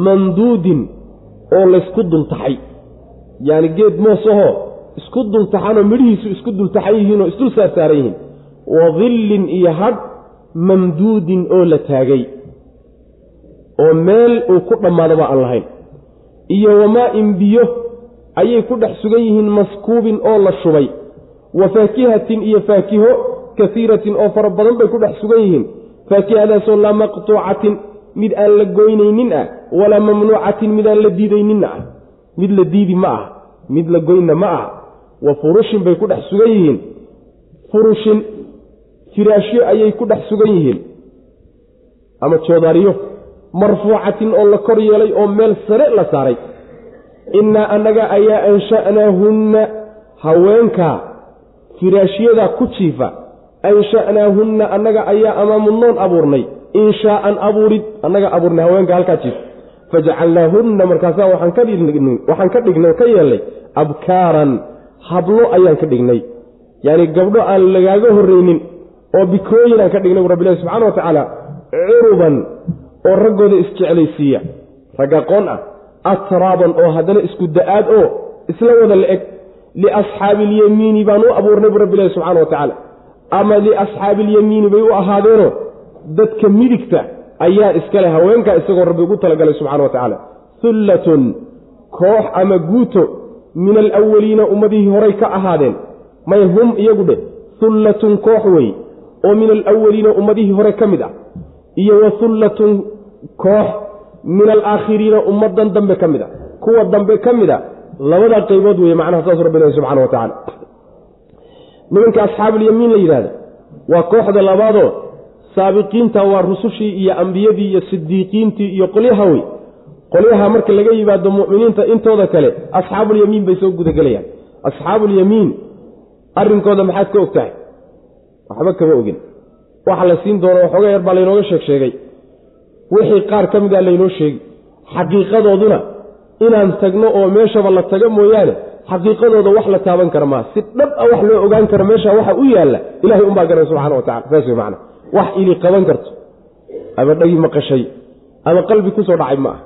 manduudin oo laysku dultaxay. Yacani geed moos ahoo isku dultaxanoo midhihiisu isku dultaxan yihiinoo isdul saarsaaran yihiin. Wa dillin iyo hadh mamduudin oo la taagay. Oo meel uu ku dhammaadaba aan lahayn. Iyo wamaa-in biyo ayay ku dhex sugan yihiin maskuubin oo la shubay. Wa faakihatin iyo faakiho kasiiratin oo fara badan bay ku dhex sugan yihiin. Faakihadaasoo laa maqtuucatin mid aan la goynaynin ah walaa mamnuucatin mid aan la diidayninna ah. Mid la diidi ma ah mid la goynna ma ah. Wa furushin bay ku dhex sugan yihiin. Furushin firaashyo ayay ku dhex sugan yihiin. Ama joodaariyo marfuucatin oo la kor yeelay oo meel sare la saaray. Innaa annaga ayaa ansha'naahunna haweenkaa firaashyadaa ku jiifa. Ansha'naahunna annaga ayaa amaamunoon abuurnay inshaa'an abuurid annaga abuurnay haweenka halkaa jiifa fajacalnaahunna markaasaa waxaan ka dhignay ka yeelnay abkaaran hablo ayaan ka dhignay yacni gabdho aan lagaaga horreynin oo bikooyin aan ka dhignay bu rabbilahi subxana wa tacaala curuban oo raggooda isjeclaysiiya rag aqoon ah atraaban oo haddana isku da'aad oo isla wada la eg liasxaabi ilyamiini baan u abuurnay bu rabbilahi subxana wa tacaala ama liasxaabi ilyamiini bay u ahaadeenoo dadka midigta ayaa iskale haweenkaa isagoo rabbi ugu talagalay subxana wa tacaala. Hullatun koox ama guuto min alawaliina ummadihii horay ka ahaadeen. May hum iyagu dheh. Hullatun koox wey oo min alawaliina ummadihii hore ka mid ah. Iyo wa hullatun koox min alaakhiriina ummadan dambe ka mid a kuwa dambe ka mid a labada qaybood weeye macnaha saas rabbi ilahi subxana wa tacala nimanka asxaabuulyamiin la yidhahda waa kooxda labaadoo saabiqiinta waa rusushii iyo ambiyadii iyo sidiiqiintii iyo qolyaha wey qolyaha marka laga yimaado mu'miniinta intooda kale asxaabuulyamiin bay soo gudagelayaan. Asxaabuulyamiin arrinkooda maxaad ka og tahay waxba kama ogin. Waxa la siin doono waxooga yar baa laynooga sheeg sheegay wixii qaar ka mid a laynoo sheegi. Xaqiiqadooduna inaan tagno oo meeshaba la tago mooyaane xaqiiqadooda wax la taaban kara maa si dhab a wax loo ogaan karo meesha waxa u yaalla ilahay unbaa garan subxana wa tacala saas wey macana wax ili qaban karto. Ama dhagi maqashay ama qalbi ku soo dhacay ma ah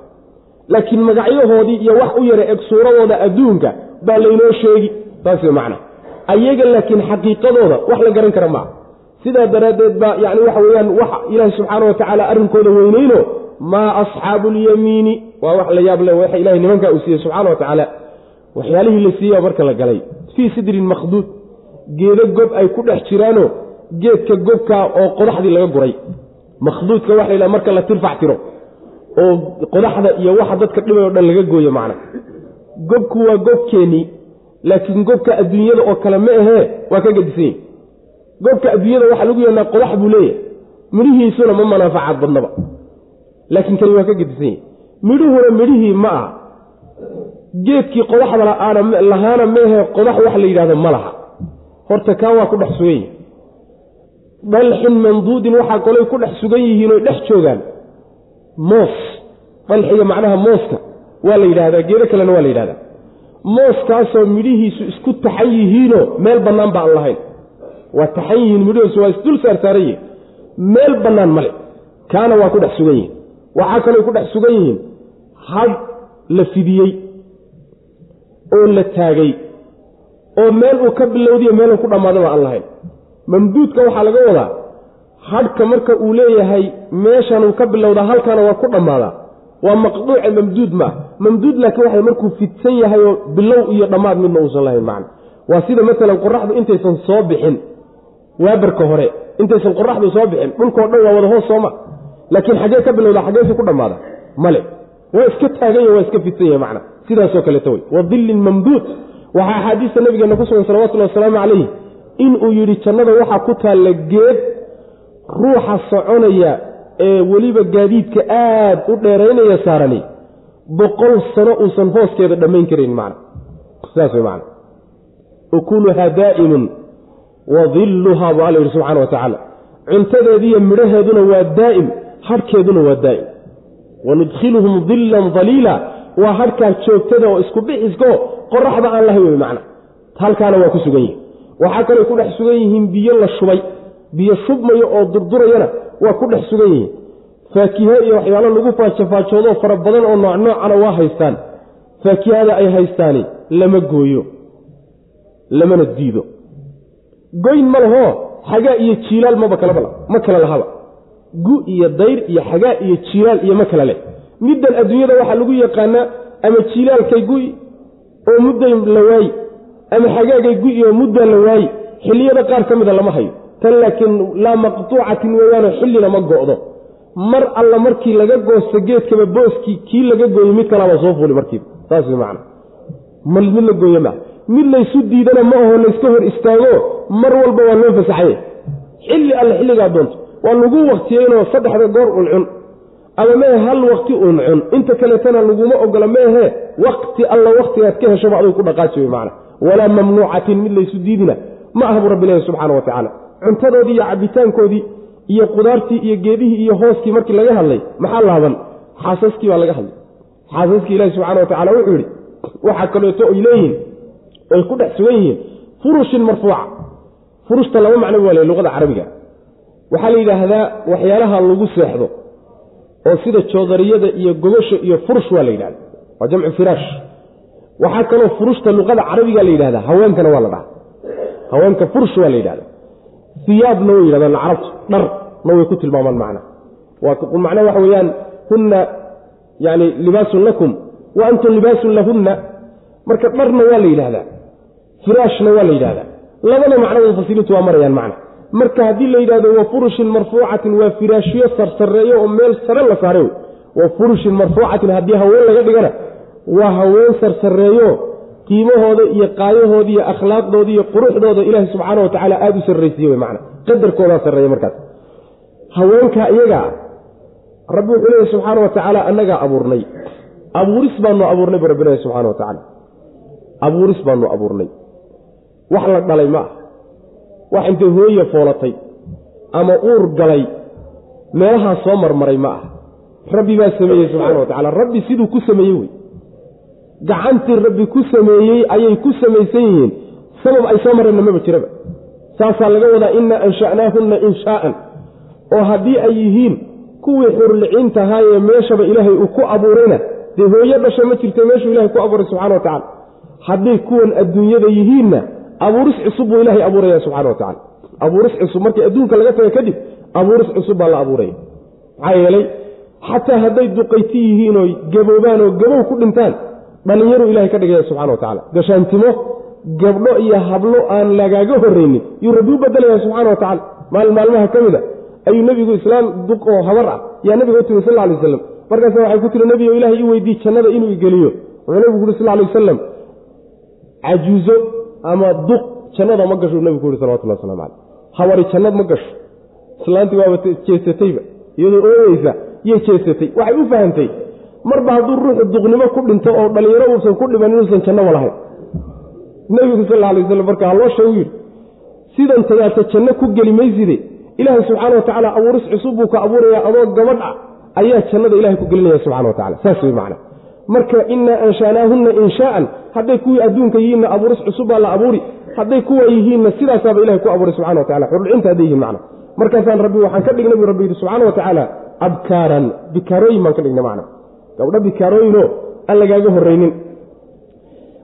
laakiin magacyahoodii iyo wax u yara eg suuradooda adduunka baa laynoo sheegi. Saas wey macana ayaga laakiin xaqiiqadooda wax la garan kara maaha sidaa daraaddeed baa yani waxa weeyaan wax ilaahi subxaana wa tacaala arrinkooda weyneyno maa asxaabu lyamiini waa wax la yaab le waxa ilahay nimankaa uu siiyey subxana wa tacaala. Waxyaalihii la siiya marka la galay. Fii sidrin makhduud geedo gob ay ku dhex jiraano geedka gobkaa oo qodaxdii laga guray. Makhduudka waxa la yidhaha marka la tirfac tiro oo qodaxda iyo waxa dadka dhibay o dhan laga gooyo macna. Gobku waa gobkeenii laakiin gobka adduunyada oo kale ma ahee waa ka gedisan gobka adduunyada waxaa lagu yeelnaa qodax buu leeyahay. Midhihiisuna ma manaafacaad badnaba. Laakiin kani waa ka gedisan midhuhuna midhihii ma aha. Geedkii qodaxda lahaana meehee qodax wax la yidhahdo ma laha. Horta kaa waa ku dhex sugan yihiin dalxin manduudin waxaa kolay ku dhex sugan yihiin oy dhex joogaan. Moos. Dalxiga macnaha mooska waa la yidhahdaa geedo kalena waa la yidhahdaa mooskaasoo midhihiisu isku taxan yihiinoo meel bannaan ba aan lahayn. Waa taxan yihiin midhihiisu waa isdul saarsaaran yihiin. Meel bannaan male kaana waa ku dhex sugan yihiin. Waxaa kaloo ku dhex sugan yihiin hadh la fidiyey oo la taagay. Oo meel uu ka bilowdiyo meeluu ku dhammaadaba aan lahayn mamduudka waxaa laga wadaa hadhka marka uu leeyahay meeshanuu ka bilowdaa halkaana waa ku dhammaadaa. Waa maqduuce mamduud maa mamduud laakiin waxay markuu fidsan yahay oo bilow iyo dhammaad midna uusan lahayn macna. Waa sida maalan qoraxdu intaysan soo bixin. Waabarka hore intaysan qoraxdu soo bixin dhulkao dhan waa wada hoos sooma laakiin xaggee ka bilowdaa xaggeesu ku dhammaada. Male waa iska taaganya waa iska fidsan yahay macna. Sidaasoo kaleeta wey wa dillin mamduud. Waxaa axaadiista nabigeena ku sugan salawatullhi wasalaamu calayh inuu yidhi jannada waxaa ku taalla geed ruuxa soconaya ee weliba gaadiidka aad u dheeraynaya saarani boqol sano uusan hooskeeda dhammayn karayn macna. Sidaas wey macna. Ukuluhaa daa'imun wa dilluhaa buu alla yidhi subxana wa tacaala. Cuntadeediiyo midhaheeduna waa daa'im hadhkeeduna waa daa'im. Wanudkhiluhum dillan daliila waa hadhkaa joogtada oo isku bixisko qoraxda aan lahayn wey macna. Halkaana waa ku sugan yihiin waxaa kaloo ku dhex sugan yihiin biyo la shubay. Biyo shubmayo oo durdurayana waa ku dhex sugan yihiin. Faakiho iyo waxyaalo lagu faajofaajoodo fara badan oo nooc noocana waa haystaan. Faakihada ay haystaani lama gooyo lamana diido. Goyn ma lahoo xagaa iyo jiilaal maba kalaba ma kala lahaba. Gu iyo dayr iyo xagaa iyo jiilaal iyo ma kala leh. Middan adduunyada waxaa lagu yaqaanaa ama jiilaalkay gu-i oo mudday la waayi ama xagaagay gu-i oo muddaa la waayi xilliyada qaar ka mida lama hayo. Tan laakiin laa maqtuucatin weeyaanoo xillina ma go'do. Mar alla markii laga goosto geedkaba booskii kii laga gooyey mid kalaaba soo fuuli markiiba. Saas macana mid la gooye maa mid laysu diidana ma aho layska hor istaago mar walba waa loo fasaxaye xilli alle xilligaa doonto. Waa lagu waktiyeynoo saddexda goor uncun ama mehe hal wakti uncun inta kaleetana laguma ogola meehe wakti alla waktigaad ka heshaba aduu ku dhaqaaji wey macana walaa mamnuucatin mid laysu diidina ma aha buu rabbi leeyahy subxaana wa tacaala. Cuntadoodii iyo cabitaankoodii iyo qudaartii iyo geedihii iyo hooskii markii laga hadlay maxaa laaban? Xaasaskii baa laga hadlay. Xaasaskii ilaahi subxana wa tacala wuxuu yidhi waxaa kaleeto ay leeyihiin ay ku dhex sugan yihiin furushin marfuuca. Furushta laba macno waa le luqada carabiga. Waxaa la yidhaahdaa waxyaalaha lagu seexdo oo sida joodariyada iyo gogosha iyo furush waa la yidhahda waa jamcu firaash waxaa kaloo furushta luqada carabiga la yidhahdaa haweenkana waa la dhaha haweenka furush waa la yidhahda iyaabna way yidhahdaan carabtu dharna way ku tilmaamaan macna. Macna waxa weeyaan hunna yani libaasun lakum wa antum libaasun lahunna. Marka dharna waa la yidhahdaa firaashna waa la yidhahdaa labada macnada mufasiriintu waa marayaan macna. Marka haddii la yidhahdo wa furushin marfuucatin waa firaashyo sarsareeyo oo meel sare la saaray. Wa furushin marfuucatin haddii haween laga dhigana waa haween sarsareeyo qiimahooda iyo qaayahooda iyo akhlaaqdooda iyo quruxdooda ilaahi subxaana wa tacaala aada u sarraysiye wey macna. Qadarkoodaa sarreeya markaas. Haweenka iyagaa rabbi wuxuu leeyahy subxaana wa tacaala annagaa abuurnay. Abuuris baanu abuurnay bu rabbi leeyahy subxana wa tacaala abuuris baanu abuurnay. Wax la dhalay ma ah wax intay hooye foolatay ama uur galay meelahaa soo marmaray ma ah rabbi baa sameeyey subxana wa tacala rabbi siduu ku sameeyey wey gacantii rabbi ku sameeyey ayay ku samaysan yihiin. Sabab ay soo mareenna maba jiraba. Saasaa laga wadaa inna ansha'naahunna inshaa'an oo haddii ay yihiin kuwii xurliciintahaayee meeshaba ilaahay uu ku abuurayna dee hooyo dhasha ma jirta meeshuu ilahay ku abuuray subxana wa tacala hadday kuwan adduunyada yihiinna abuuris cusub buu ilaahay abuuraya subxana wa tacala abuuris cusub markii adduunka laga taga kadib abuuris cusub baa la abuuraya. Maxaa yeelay xataa hadday duqayti yihiin oo gaboobaan oo gabow ku dhintaan dhallinyaruu ilahay ka dhigaya subxana wa tacala gashaantimo gabdho iyo hablo aan lagaaga horraynin yuu rabbi u bedelaya subxana wa tacala maalin maalmaha ka mid a ayuu nebigu islaam duq oo habar ah yaa nabiga u timi sal alay waslam markaasa waxay ku tiri nebigo ilahay ii weydii jannada inuu igeliyo wuxuu nebigu kuuri sal alay wasalam cajuuzo ama duq jannada ma gasho nebigu ku yuri salawatullah waslamu caleyh habari jannad ma gasho islaantii waaba jeesatayba iyadoo ooyeysa yay jeesatay. Waxay u fahamtay marba hadduu ruuxu duqnimo ku dhinto oo dhallinyaro uusan ku dhiban inuusan jannaba lahayn. Nebigu sal alay waslam marka haloo sheegu yidhi sidan janno ku geli mayside ilaahay subxaana wa tacaala abuuris cusub buu ka abuurayaa adoo gabadh ah ayaa jannada ilahay ku gelinaya subxana wa tacala saas wey macna. Marka innaa anshaanaahunna inshaa'an hadday kuwii adduunka yihiinna abuuris cusub baa la abuuri. Hadday kuwa yihiinna sidaasaaba ilahay ku abuuray subxana wa tacala xurcinta hadday yihiin macna. Markaasaan rabbi waxaan ka dhignay buu rabbi yidhi subxaana wa tacaala abkaaran bikaarooyin baan ka dhignay macna gabdho bikaarooyinoo aan lagaaga horraynin.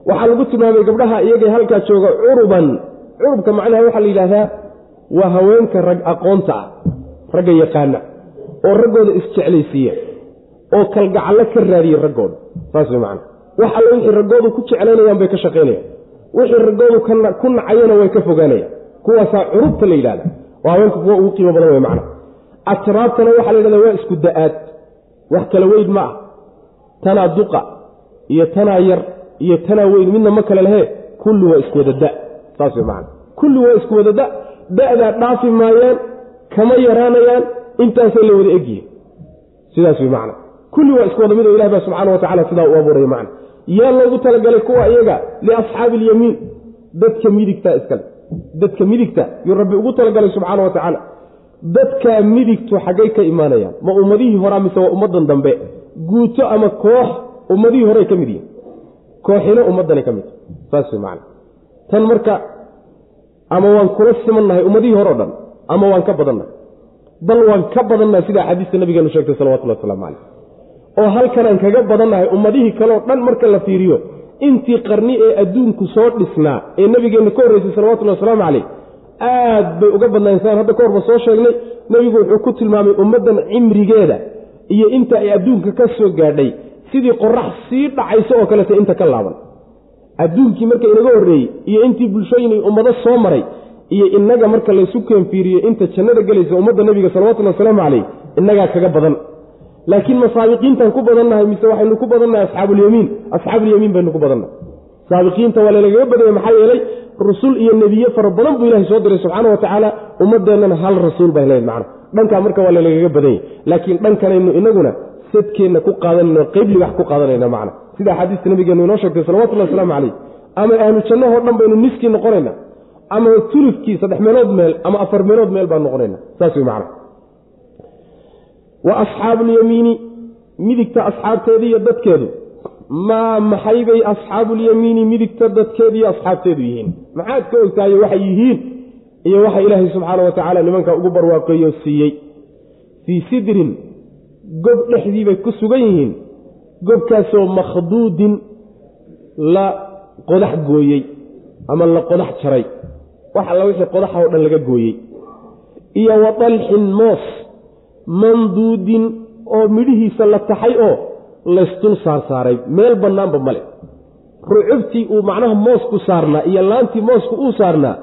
Waxaa lagu tilmaamay gabdhaha iyagay halkaa jooga curuban. Curubka macnaha waxaa la yidhaahdaa waa haweenka rag aqoonta ah ragga yaqaana oo raggooda isjeclaysiiya oo kalgacallo ka raadiya raggooda. Saas way macana wax alle wixii raggoodu ku jeclaynayaan bay ka shaqaynayaan. Wixii raggoodu ku nacayana way ka fogaanayaan. Kuwaasaa curubta la yidhahda oo haweenka kuwa ugu qiimo badan wey macna atraabtana waxaa la yidhahda waa isku da'aad. Wax kala weyn ma ah tanaa duqa iyo tanaa yar iyo tanaa weyn midna ma kale lehe kulli waa isku wada da saas way macana kulli waa isku wada da da-daa dhaafi maayaan kama yaraanayaan intaasay la wada egyihin sidaas way macna kulli waa isku wada mid oo ilah baa subxaana wa tacala sidaa u abuuraya macna yaa loogu talagalay kuwa iyaga liasxaabi ilyamiin dadka midigta iskale. Dadka midigta yuu rabbi ugu talagalay subxaana wa tacaala dadkaa midigtu xaggay ka imaanayaan. Ma ummadihii horaa mise waa ummaddan dambe guuto ama koox ummadihii horey ka mid yihiin kooxina ummaddanay ka mid. Saas way macna. Tan marka ama waan kula simannahay ummadihii hore o dhan ama waan ka badannahay. Bal waan ka badannahay sida axaadiista nabigeenu sheegtay salawatullah waslamu caleyh oo halkanaan kaga badannahay ummadihii kaleoo dhan marka la fiiriyo intii qarni ee adduunku soo dhisnaa ee nabigeenna ka horreysay salawatullahi wasalaamu caleyh aad bay uga badnayn saan hadda ka horba soo sheegnay nebigu wuxuu ku tilmaamay ummaddan cimrigeeda iyo inta ay adduunka ka soo gaadhay sidii qorax sii dhacayso oo kaleta inta ka laaban. Adduunkii marka inaga horreeyey iyo intii bulshooyin ummado soo maray iyo inaga marka laysu keenfiiriyo inta jannada gelaysa ummadda nebiga salawatullhi wasalaamu caleyh innagaa kaga badan. Laakiin ma saabiqiintaan ku badannahay mise waxaynu ku badannahay asxaabulyamiin asxaabulyamiin baynu ku badannahay. Saabiqiinta waa lalagaga badanya maxaa yeelay rusul iyo nebiye fara badan buu ilahay soo diray subxaana wa tacaala ummadeennana hal rasuul bay leed macna dhankaa marka waa lalagaga badanya laakiin dhankanaynu inaguna sadkeenna ku qaadanayno qayb libax ku qaadanayna macna. Sida axaadiista nabigeenu inoo sheegtay salawatullahi waslamu calayh ama ahlu jannahoo dhan baynu niskii noqonayna. Ama tulufkii saddex meelood meel ama afar meelood meel baan noqonayna. Saas wey macna. Wa asxaabulyamiini midigta asxaabteeda iyo dadkeedu. Maa maxaybay asxaabulyamiini midigta dadkeedu iyo asxaabteedu yihiin? Maxaad ka ogtaayo waxay yihiin iyo waxa ilaahay subxaana wa tacaala nimanka ugu barwaaqeeyo siiyey. Fii sidrin gob dhexdii bay ku sugan yihiin. Gobkaasoo makhduudin la qodax gooyey ama la qodax jaray. Wax alla wixii qodaxa oo dhan laga gooyey. Iyo wa dalxin moos manduudin oo midhihiisa la taxay oo laysdul saarsaaray meel bannaanba male rucubtii uu macnaha moosku saarnaa iyo laantii moosku uu saarnaa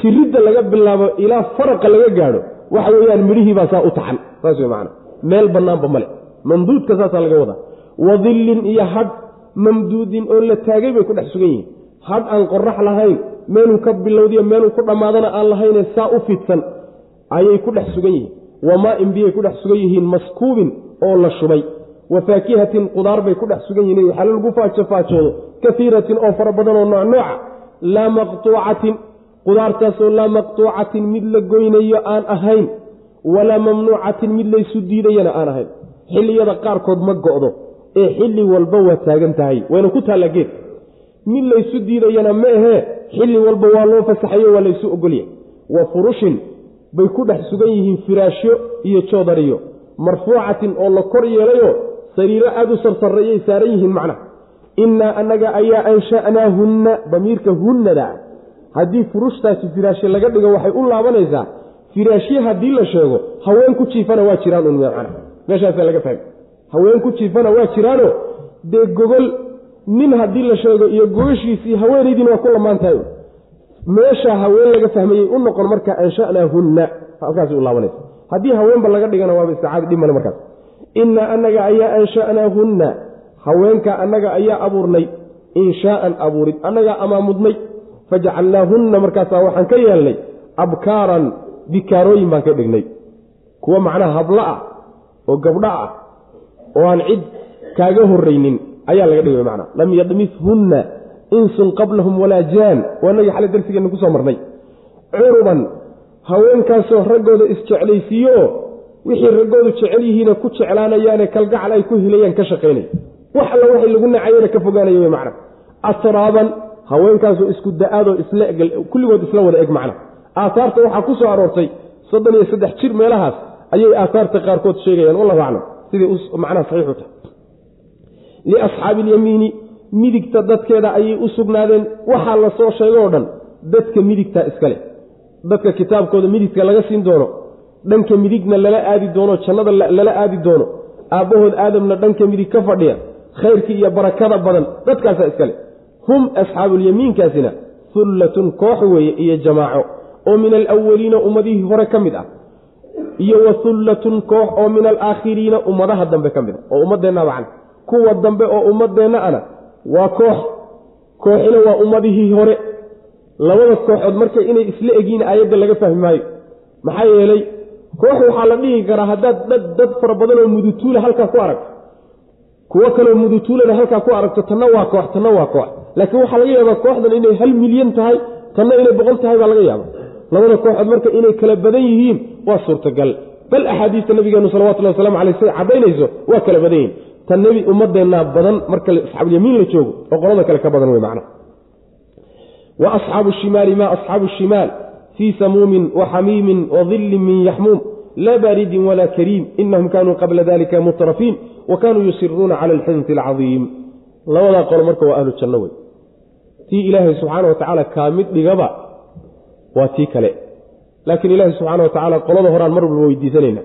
jiridda laga bilaabo ilaa faraqa laga gaadho waxa weeyaan midhihiibaa saa u taxan. Saas wey macana meel bannaanba male mamduudka saasaa laga wadaa. Wadillin iyo hadh mamduudin oo la taagay bay ku dhex sugan yihiin. Hadh aan qorax lahayn meeluu ka bilowdiyo meeluu ku dhammaadana aan lahayne saa u fidsan ayay ku dhex sugan yihiin. Wamaa-in biyay ku dhex sugan yihiin maskuubin oo la shubay. Wa faakihatin qudaar bay ku dhex sugan yihiin. Waxaa lagu faajofaajoodo kaiiratin oo fara badan oo nooc nooca laa maqtuucatin qudaartaasoo laa maqtuucatin mid la goynayo aan ahayn walaa mamnuucatin mid laysu diidayana aan ahayn. Xilliyada qaarkood ma go'do ee xilli walba waa taagan tahay wayna ku taalla geed. Mid laysu diidayana ma ahee xilli walba waa loo fasaxayo waa laysu ogolya wa furushin bay ku dhex sugan yihiin firaashyo iyo joodariyo marfuucatin oo la kor yeelayoo sariiro aada u sarsarreeyay saaran yihiin macnaha. Innaa annaga ayaa ansha'naahunna damiirka hunnada haddii furushtaasi firaashye laga dhigo waxay u laabanaysaa firaashye haddii la sheego haween ku jiifana waa jiraan un macna meeshaasaa laga fahmay haween ku jiifana waa jiraano. Dee gogol nin haddii la sheego iyo gogashiisii haweenaydiina waa ku lamaan tahay meeshaa haween laga fahmayey u noqon marka ansha'naahunna halkaasi u laabanaysa. Haddii haweenba laga dhigana waaba isticaadi dhib markaas. Innaa annaga ayaa ansha'naahunna haweenka annaga ayaa abuurnay. Inshaa'an abuurid. Annagaa amaamudnay fajacalnaahunna markaasaa waxaan ka yeelnay abkaaran bikaarooyin baan ka dhignay. Kuwa macnaha hablo ah oo gabdho ah oo aan cid kaaga horraynin ayaa laga dhigay macnaa. Lam yadmishunna insun qablahum walaa jaan. Waa nagii xalay darsigeenna ku soo marnay. Curuban haweenkaasoo raggooda isjeclaysiiyo oo wixii raggoodu jecel yihiina ku jeclaanayaane kalgacal ay ku helayaan ka shaqaynay wax alla waxay lagu nacayana ka fogaanaya wey macna atraaban haweenkaasoo isku da'aadoo kulligood isla wada eg macna. Aaaarta waxaa ku soo aroortay soddon iyo saddex jir meelahaas ayay aaaarta qaarkood sheegayaan wallahu aclam. Siday macnaha saxiixu tahay. Liasxaabi ilyamiini midigta dadkeeda ayay u sugnaadeen. Waxaa la soo sheegay oo dhan dadka midigta iskale. Dadka kitaabkooda midigta laga siin doono dhanka midigna lala aadi doono jannada lala aadi doono. Aabbahood aadamna dhanka midig ka fadhiya khayrkii iyo barakada badan dadkaasaa iskale hum asxaabuulyamiinkaasina hullatun koox weeye iyo jamaaco oo min alawaliina ummadihii hore ka mid ah iyo wa hullatun koox oo min alaakhiriina ummadaha dambe ka mid ah oo ummadeenna macan kuwa dambe oo ummadeenna ana waa koox kooxina waa ummadihii hore. Labada kooxood marka inay isla egyiin aayadda laga fahmi maayo maxaa yeelay koox waxaa la dhihi karaa haddaad dad dad fara badan oo mudutuula halkaa ku aragto kuwo kaleo mudutuulana halkaa ku aragto tanna waa koox tanna waa koox laakiin waxaa laga yaabaa kooxdan inay hal milyan tahay tanna inay boqol tahay baa laga yaaba labada kooxood marka inay kala badan yihiin waa suurtagal. Bal axaadiista nabigeenu salawatullahi waslamu aleyh say caddaynayso waa kala badan yihiin. Tan nebi ummadeennaa badan marka asxaabulyamiin la joogo oo qolada kale ka badan wey macna. Wa asxaabu shimaali ma asxaabu shimaal fii samuumin wa xamiimin wa dillin min yaxmuum laa baaridin walaa kariim inahum kaanuu qabla dalika mutrafiin wa kaanuu yusiruuna cala alxinti alcadiim labadaa qolo marka waa ahlu janno wey tii ilaahay subxaana wa tacaala kaa mid dhigaba waa tii kale. Laakiin ilaahay subxaana wa tacaala qolada horaan mar walba weydiisanayna.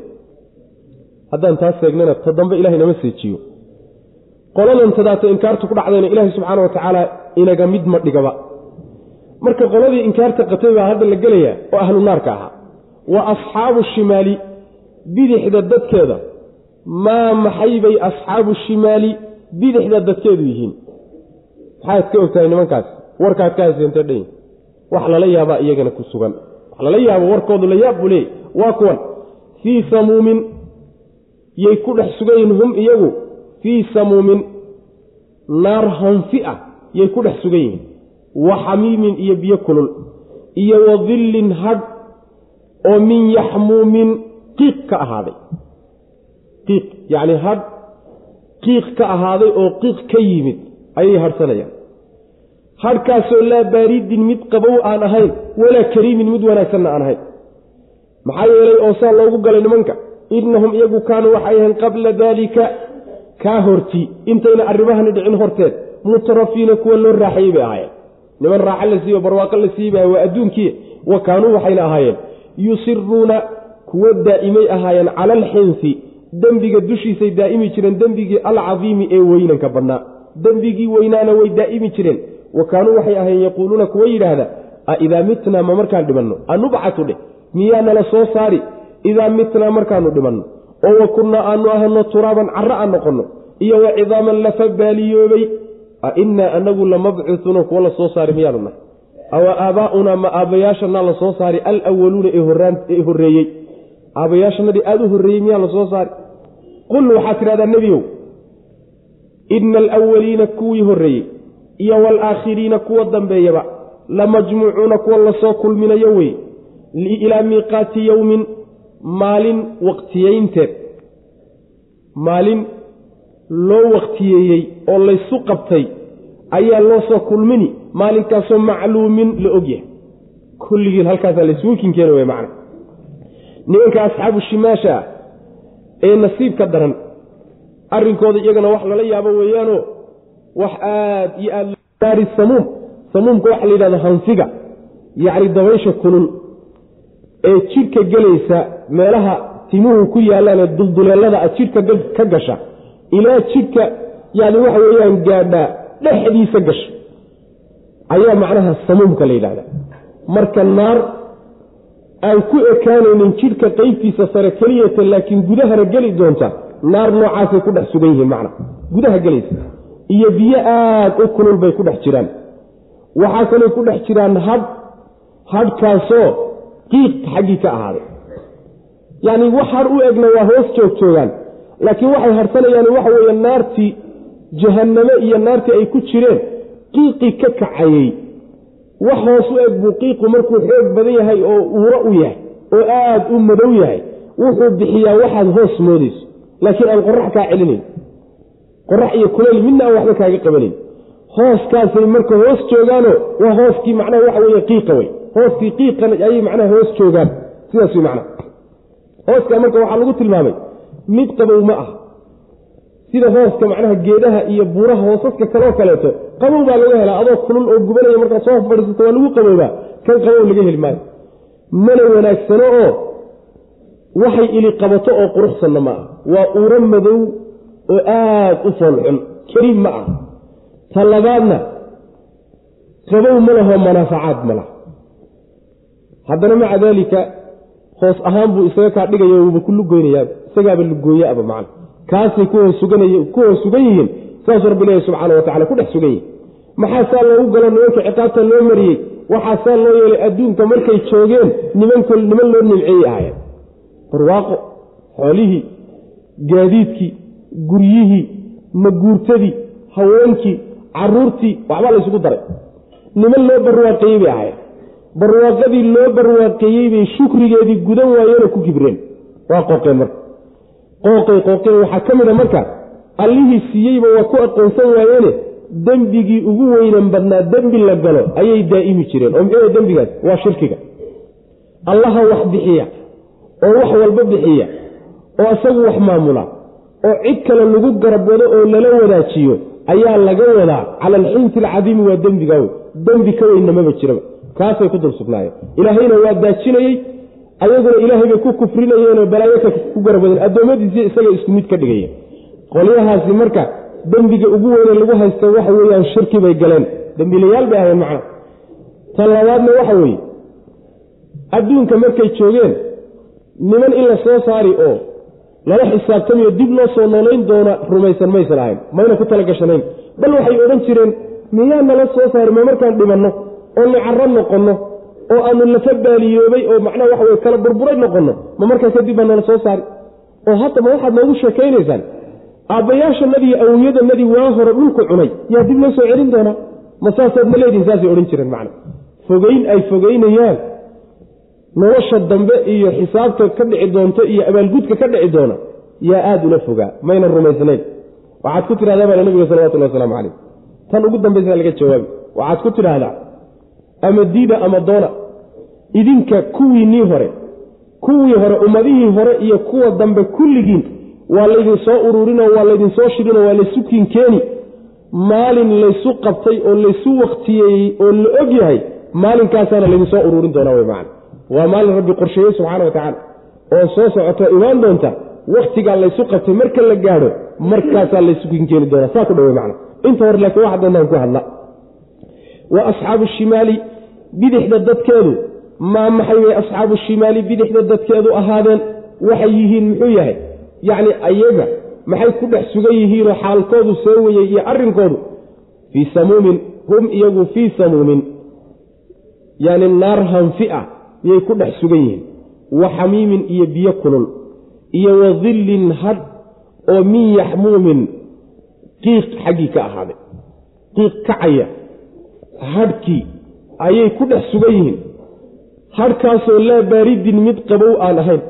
Haddaan taas seegnana ta dambe ilahay nama seejiyo. Qoladan tadaata inkaartu ku dhacdayna ilaahay subxaana wa tacaala inaga mid ma dhigaba. Marka qoladii inkaarta qatay baa hadda la gelayaa oo ahlu naarka ahaa. Wa asxaabu shimaali bidixda dadkeeda. Maa maxay bay asxaabu shimaali bidixda dadkeedu yihiin maxaad ka ogtahay nimankaas? Warkaad ka haseentee dhan wax lala yaabaa iyagana ku sugan. Wax lala yaabo warkoodu la yaab buu leeyay waa kuwan. Fii samuumin. Yay ku dhex sugan yihiin hum iyagu. Fii samuumin. Naar hanfi ah. Yay ku dhex sugan yihiin. Wa xamiimin iyo biyo kulul. Iyo wa dillin hadh oo min yaxmuumin. Qiiq ka ahaaday. Qiiq. Yacni hadh qiiq ka ahaaday oo qiiq ka yimid ayay hadhsanayaan hadhkaasoo laa baaridin mid qabow aan ahayn walaa kariimin mid wanaagsanna aan ahayn. Maxaa yeelay oo saa loogu galay nimanka innahum iyagu kaanuu waxay ahayn qabla daalika kaa hortii intayna arrimahani dhicin horteed mutrafiina kuwa loo raaxayey bay ahaayeen. Niman raaxo la siiyo barwaaqo la siiye ba waa adduunkii wa kaanuu waxayna ahaayeen. Yusiruuna kuwa daa'imay ahaayeen cala alxinsi dembiga dushiisay daa'imi jireen dembigii alcadiimi ee weynanka badnaa dembigii weynaana way daa'imi jireen. Wa kaanuu waxay ahaayeen yaquuluuna kuwa yidhaahda a idaa mitnaa ma markaan dhimanno? Anubcatu dheh miyaa nala soo saari? Idaa mitnaa markaanu dhimanno? Oo wa kunnaa aanu ahano turaaban carro aan noqonno? Iyo wa cidaaman lafa baaliyoobay? A innaa anagu lamabcuuuna kuwa la soo saari miyaanu nahay. Awa aabaa'unaa ma aabbayaashanaa la soo saari? Alawaluuna ee horreeyey. Aabbayaashanadii aada u horreeyey miyaa la saari? Qul waxaad tidhahdaa nebiyow ina alawaliina kuwii horreeyey iyo waalaakhiriina kuwa dambeeyaba lamajmuucuuna kuwa la soo kulminayo wey ilaa miiqaati yowmin maalin waqtiyeynteed maalin loo waqtiyeeyey oo laysu qabtay ayaa loo soo kulmini maalinkaasoo macluumin la ogyahay kulligiin halkaasaa laysugu kinkeena wey macna nimanka asxaabu shimaasha ah ee nasiibka daran arrinkooda iyagana wax lala yaabo weeyaanoo wax aad iyo aad naari samuum. Samuumka waxa la yidhahdo hanfiga yacni dabaysha kulul. Ee jidhka gelaysa meelaha timuhu ku yaallaanee dulduleelada a jidhka ka gasha ilaa jidhka yani waxa weeyaan gaadhaa dhexdiisa gasha. Ayaa macnaha samuumka la yidhahda. Marka naar aan ku ekaanaynin jidhka qeybtiisa sare keliyata laakiin gudahana geli doonta naar noocaasay ku dhex sugan yihiin macna. Gudaha gelaysa iyo biyo aad u kulul bay ku dhex jiraan. Waxaa kaloo ku dhex jiraan hadh hadhkaasoo qiiq xaggii ka ahaaday. Yacni wax har u egna waa hoos joog joogaan. Laakiin waxay harsanayaan waxa weeye naartii jahanname iyo naartii ay ku jireen qiiqii ka kacayey. Wax hoos u eg buu qiiqu markuu xoog badan yahay oo uuro u yahay oo aad u madow yahay. Wuxuu bixiyaa waxaad hoos moodayso laakiin aan qorax kaa celinayn qorax iyo kuleyl midna aan waxba kaaga qabanayn hooskaasay marka hoos joogaano waa hooskii macnaha waxa weye qiiqa wey hooskii qiiqan ayay macnaha hoos joogaan. Sidaas wey macnaha. Hooskaa marka waxaa lagu tilmaamay mid qabow ma ah sida hooska macnaha geedaha iyo buuraha hoosaska kaloo kaleeto qabow baa laga helaa adoo kulul oo gubanaya markaad soo fadhiisato waa lagu qaboobaa kan qabow laga heli maayo. Mana wanaagsano oo waxay ili qabato oo quruxsanna ma ah waa uuro madow oo aad u foolxun kariim ma ah ta labaadna qabow ma laho manaafacaad ma laha. Haddana maca daalika hoos ahaan buu isaga kaa dhigaya wuuba ku lugoynayaa isagaaba lugooye aba macna kaasay ku hoos sugan yihiin. Saasuu rabbi leeyahy subxaana watacala ku dhex sugan yihiin maxaa saa loogu galo nimanka ciqaabta loo mariyey? Waxaa saa loo yeelay adduunka markay joogeen nimanko niman loo nimceeyey ahaayeen. Barwaaqo xoolihii gaadiidkii guryihii maguurtadii haweenkii caruurtii waxbaa laysugu daray. Niman loo barwaaqeeyey bay ahaayeen. Barwaaqadii loo barwaaqeeyey bay shukrigeedii gudan waayeenoo ku kibreen. Waa qooqeen marka. Qooqay qooqeen waxaa ka mid a marka. Allihii siiyeyba waa ku aqoonsan waayeene dembigii ugu weynan badnaa dembi la galo ayay daa'imi jireen. Oo muxuu dembigaas waa shirkiga. Allaha wax bixiya oo wax walba bixiya oo isagu wax maamula oo cid kale lagu garab wado oo lala wadaajiyo ayaa laga wadaa cala alxinti alcadiimi waa dembiga wey dembi ka weynna maba jiraba. Kaasay ku dul sugnaayeen ilaahayna waa daajinayey ayaguna ilaahay bay ku kufrinayeenoo balaayo ku garab wadeen addoommadiisii isaga isku mid ka dhigayeen. Qolyahaasi marka dembiga ugu weyne lagu haysta waxa weeyaan shirki bay galeen. Dembiilayaal bay ahayen macna. Ta labaadna waxa weeye adduunka markay joogeen niman in la soo saari oo lala xisaabtamayo dib loo soo noolayn doona rumaysan maysan ahayn mayna ku talagashanayn bal waxay odhan jireen miyaa nala soo saari ma markaan dhimanno oo nicaro noqonno oo aanu lafa baaliyoobay oo macnaha waxa wey kala burburay noqonno ma markaa kadib baa nala soo saari? Oo haddaba waxaad noogu sheekaynaysaan aabbayaashanadii awoyadanadii waa hore dhulku cunay yaa dib loo soo celin doonaa? Ma saasaad ma leedihin saasay odhan jireen macna. Fogeyn ay fogeynayaan nolosha dambe iyo xisaabta ka dhici doonto iyo abaalgudka ka dhici doona yaa aada ula fogaa. Mayna rumaysnayn. Waxaad ku tidhahdaa baa nabiga salawatullah wasalaamu calayh. Tan ugu dambaysa laga jawaabi. Waxaad ku tidhaahdaa ama diida ama doona idinka kuwiinnii hore kuwii hore ummadihii hore iyo kuwa dambe kulligiin waa laydin soo ururinoo waa laydin soo shirinoo waa laysu kinkeeni maalin laysu qabtay oo laysu waktiyeeyey oo la og yahay maalinkaasaana laydin soo ururin doonaa wey macana waa maalin rabbi qorsheeyey subxaana wa tacaala oo soo socoto imaan doonta waktigaa laysu qabtay marka la gaadho markaasaa laysu kinkeeni doonaa. Saa ku dhawe macna inta hore laakiin waxa doontaan ku hadla. Wa asxaabu shimaali bidixda dadkeedu. Maa maxay way asxaabu shimaali bidixda dadkeedu ahaadeen? Waxay yihiin muxuu yahay? Yacni ayaga maxay ku dhex sugan yihiinoo xaalkoodu soo weyey iyo arrinkoodu? Fii samuumin hum iyagu fii samuumin. Yani naar hanfi ah yay ku dhex sugan yihiin. Wa xamiimin iyo biyo kulul. Iyo wa dillin hadh oo min yaxmuumin. Qiiq xaggii ka ahaaday qiiq kacaya hadhkii ayay ku dhex sugan yihiin. Hadhkaasoo laa baaridin mid qabow aan ahayn.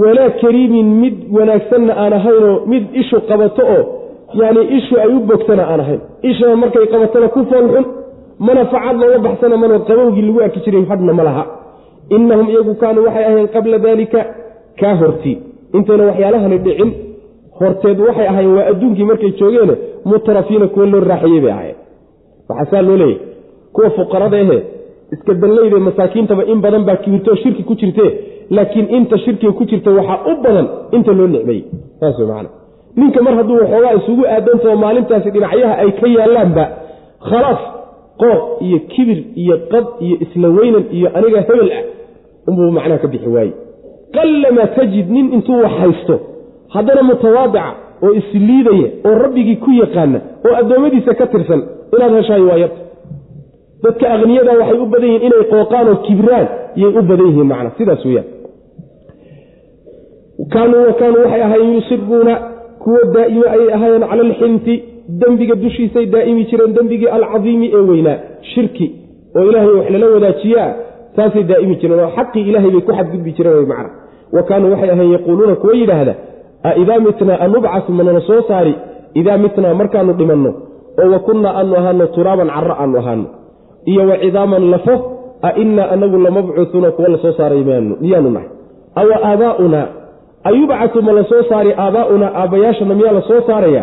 Walaa kariimin mid wanaagsanna aan ahaynoo mid ishu qabato oo yacni ishu ay u bogtana aan ahayn. Ishana markay qabatana ku foolxun mana facad looga baxsana mana qabowgii lagu arki jiray hadhna ma laha innahum iyagu kaanuu waxay ahayn qabla daalika kaa hortii intayna waxyaalahani dhicin horteed waxay ahayn waa adduunkii markay joogeene mutrafiina kuwa loo raaxiyey bay ahayen waxaa saa loo leeyahy kuwa fuqarada ahe iska danleyde masaakiintaba in badan baa kibirtoo shirki ku jirte laakiin inta shirkiga ku jirta waxaa u badan inta loo nicmeeyey saas wey macana ninka mar hadduu waxoogaa isugu aadantao maalintaasi dhinacyaha ay ka yaallaanba khalaas qooq iyo kibir iyo qad iyo isla weynan iyo aniga hebel ah unbuu macnaha ka bixi waaye qallamaa tajid nin intuu wax haysto haddana mutawaadica oo isliidaya oo rabbigii ku yaqaana oo addoommadiisa ka tirsan inaad heshahay waa yarta dadka akhniyada waxay u badan yihiin inay qooqaan oo kibraan yay u badan yihiin macna sidaas weyaan kaanuu wa waxay ahaayeen yusiruuna kuwo daa'imo ayay ahaayeen cala alxinti dembiga dushiisay daa'imi jireen dembigii alcadiimi ee weynaa shirki oo ilaahay wax lala wadaajiyaa saasay daa'imi jireen oo xaqii ilaahay bay ku xadgudbi jireen macna. Wa kaanuu waxay ahayen yaquuluuna kuwa yidhaahda a idaa mitnaa anubcasu manana soo saari? Idaa mitnaa markaanu dhimanno? Oo wa kunnaa aanu ahaano turaaban carro aanu ahaano iyo wa cidaaman lafo? A innaa anagu lamabcuuuna kuwa la soo saaray miyaanu nahay? Awa aabaa'unaa ayubcatu ma la soo saari aabaa'unaa aabbayaashana miyaa la soo saaraya?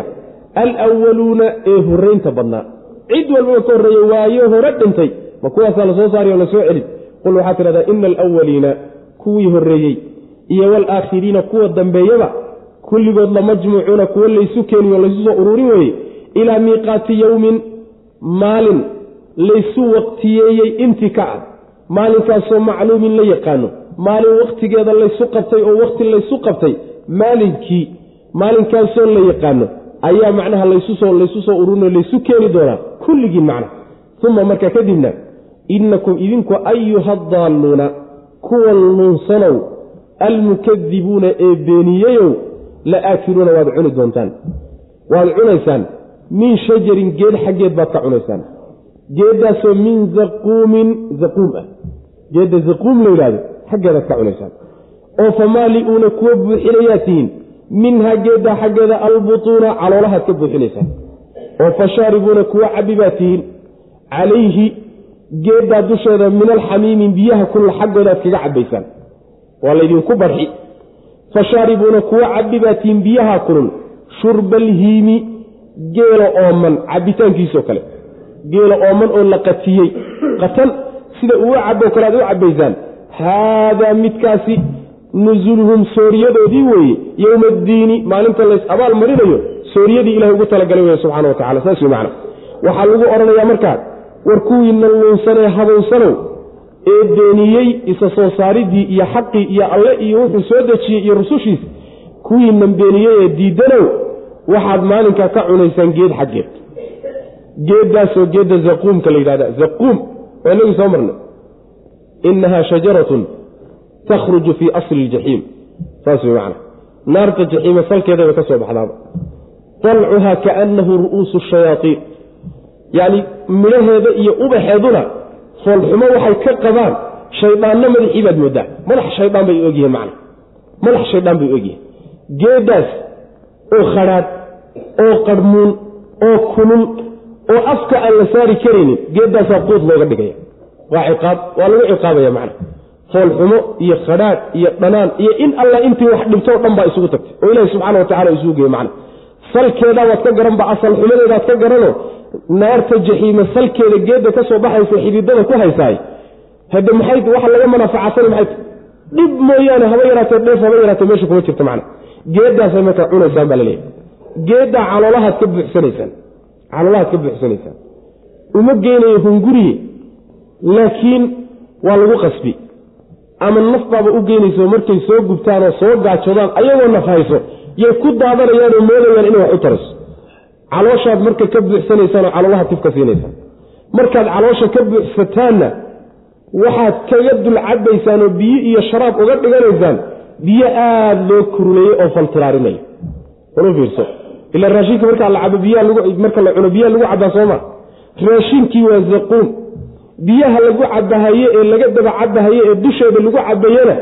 Alwaluuna ee horraynta badnaa. Cid walbaba ka horreeye waayo hore dhintay ma kuwaasaa la soo saari oo la soo celin qul waxaa tidhahdaa ina alawaliina kuwii horreeyey iyo waalaakhiriina kuwa dambeeyaba kulligood lamajmuucuuna kuwo laysu keeniyo laysu soo ururin weeye ilaa miiqaati yowmin maalin laysu waqtiyeeyey intii ka ah maalinkaasoo macluumin la yaqaano maalin wakhtigeeda laysu qabtay oo wakhti laysu qabtay maalinkii maalinkaasoo la yaqaano ayaa macnaha laysusoo laysu soo ururinoo laysu keeni doonaa kulligiin macnaha uma markaa kadibna innakum idinku ayuha daalluuna kuwa nuunsanow almukadibuuna ee beeniyeyow la aakiluuna waad cuni doontaan waad cunaysaan min shajarin geed xaggeed baad ka cunaysaan geeddaasoo min zaquumin zaquum ah geedda zaquum la yidhahdo xaggeedaad ka cunaysaan oo famaali'uuna kuwa buuxinayaa tihiin minhaa geeddaa xaggeeda albutuuna caloolahaad ka buuxinaysaan oo fashaaribuuna kuwa cabbi baa tihiin calayhi geeddaa dusheeda min alxamiimi biyaha kulla xaggoodaad kaga cabbaysaan. Waa laydinku barxi. Fashaaribuuna kuwa cabbi baa tihiin biyaha kulul. Shurbalhiimi geelo ooman cabbitaankiisoo kale. Geelo ooman oo la qatiyey. Qatan sida uu caboo kale aad u cabbaysaan. Haadaa midkaasi nusuluhum sooriyadoodii weeye yowma addiini maalinta lays abaal marinayo sooriyadii ilahay ugu talagalay wey subxana wa tacala saas wey waxaa lagu odhanayaa markaa war kuwiina luunsanee habowsanow ee beeniyey isa soo saaridii iyo xaqii iyo alle iyo wuxuu soo dejiyey iyo rusushiisa kuwiinan beeniyey ee diidanow waxaad maalinkaa ka cunaysaan geed xaggeed. Geeddaasoo geedda zaquumka la yidhahda zaquum waa inagii soo marnay. Inahaa shajaratun takhruju fii asli ljaxiim. Saas wey macana naarta jaxiima salkeedaba ka soo baxdaaba. Dalcuhaa kaannahu ru'uusu shayaaiin yacni midhaheeda iyo ubaxeeduna foolxumo waxay ka qabaan shayddaanno madaxii baad moodaa. Madax shaydaan bay u egyihiin macna. Madax shaydaan bay u egyihiin geeddaas oo khadhaadh oo qarhmuun oo kulul oo afka aan la saari karaynin geeddaasaa quud looga dhigaya. Waa ciqaab waa lagu ciqaabaya macna. Foolxumo iyo khadhaadh iyo dhanaan iyo in alla intii wax dhibtoo dhan baa isugu tagtay oo ilaahi subxana watacala isugu geeye macna salkeedaa waad ka garan ba asal xumadeedaad ka garanoo naarta jaxiime salkeeda geedda ka soo baxaysa xididada ku haysaay. Hade maxay waxa laga manaafacadsana maxay? Dhib mooyaane haba yaraatee dheef haba yaraatee meesha kuma jirta macna. Geeddaasay markaa cunaysaan baa laleeyahy geeddaa caloolahaad ka buuxsanaysaan. Caloolahaad ka buuxsanaysaan. Uma geynayo hunguriye laakiin waa lagu qasbi. Ama naf baaba u geynayso markay soo gubtaan oo soo gaajoodaan ayagoo naf yay ku daadanayaanoo moodayaan inay wax u tarayso calooshaad marka ka buuxsanaysaan oo caloolaha tifka siinaysaan. Markaad caloosha ka buuxsataanna waxaad kaga dulcabaysaan oo biyo iyo sharaab uga dhiganaysaan biyo aada loo kuruleeyey oo faltiraarinaya ulu fiirso. Ila raashinka markaa la cabo biyaha marka la cuno biyaha lagu cabaa sooma raashinkii waa zaquum. Biyaha lagu cabahaye ee laga daba cabahaye ee dusheeda lagu cabayana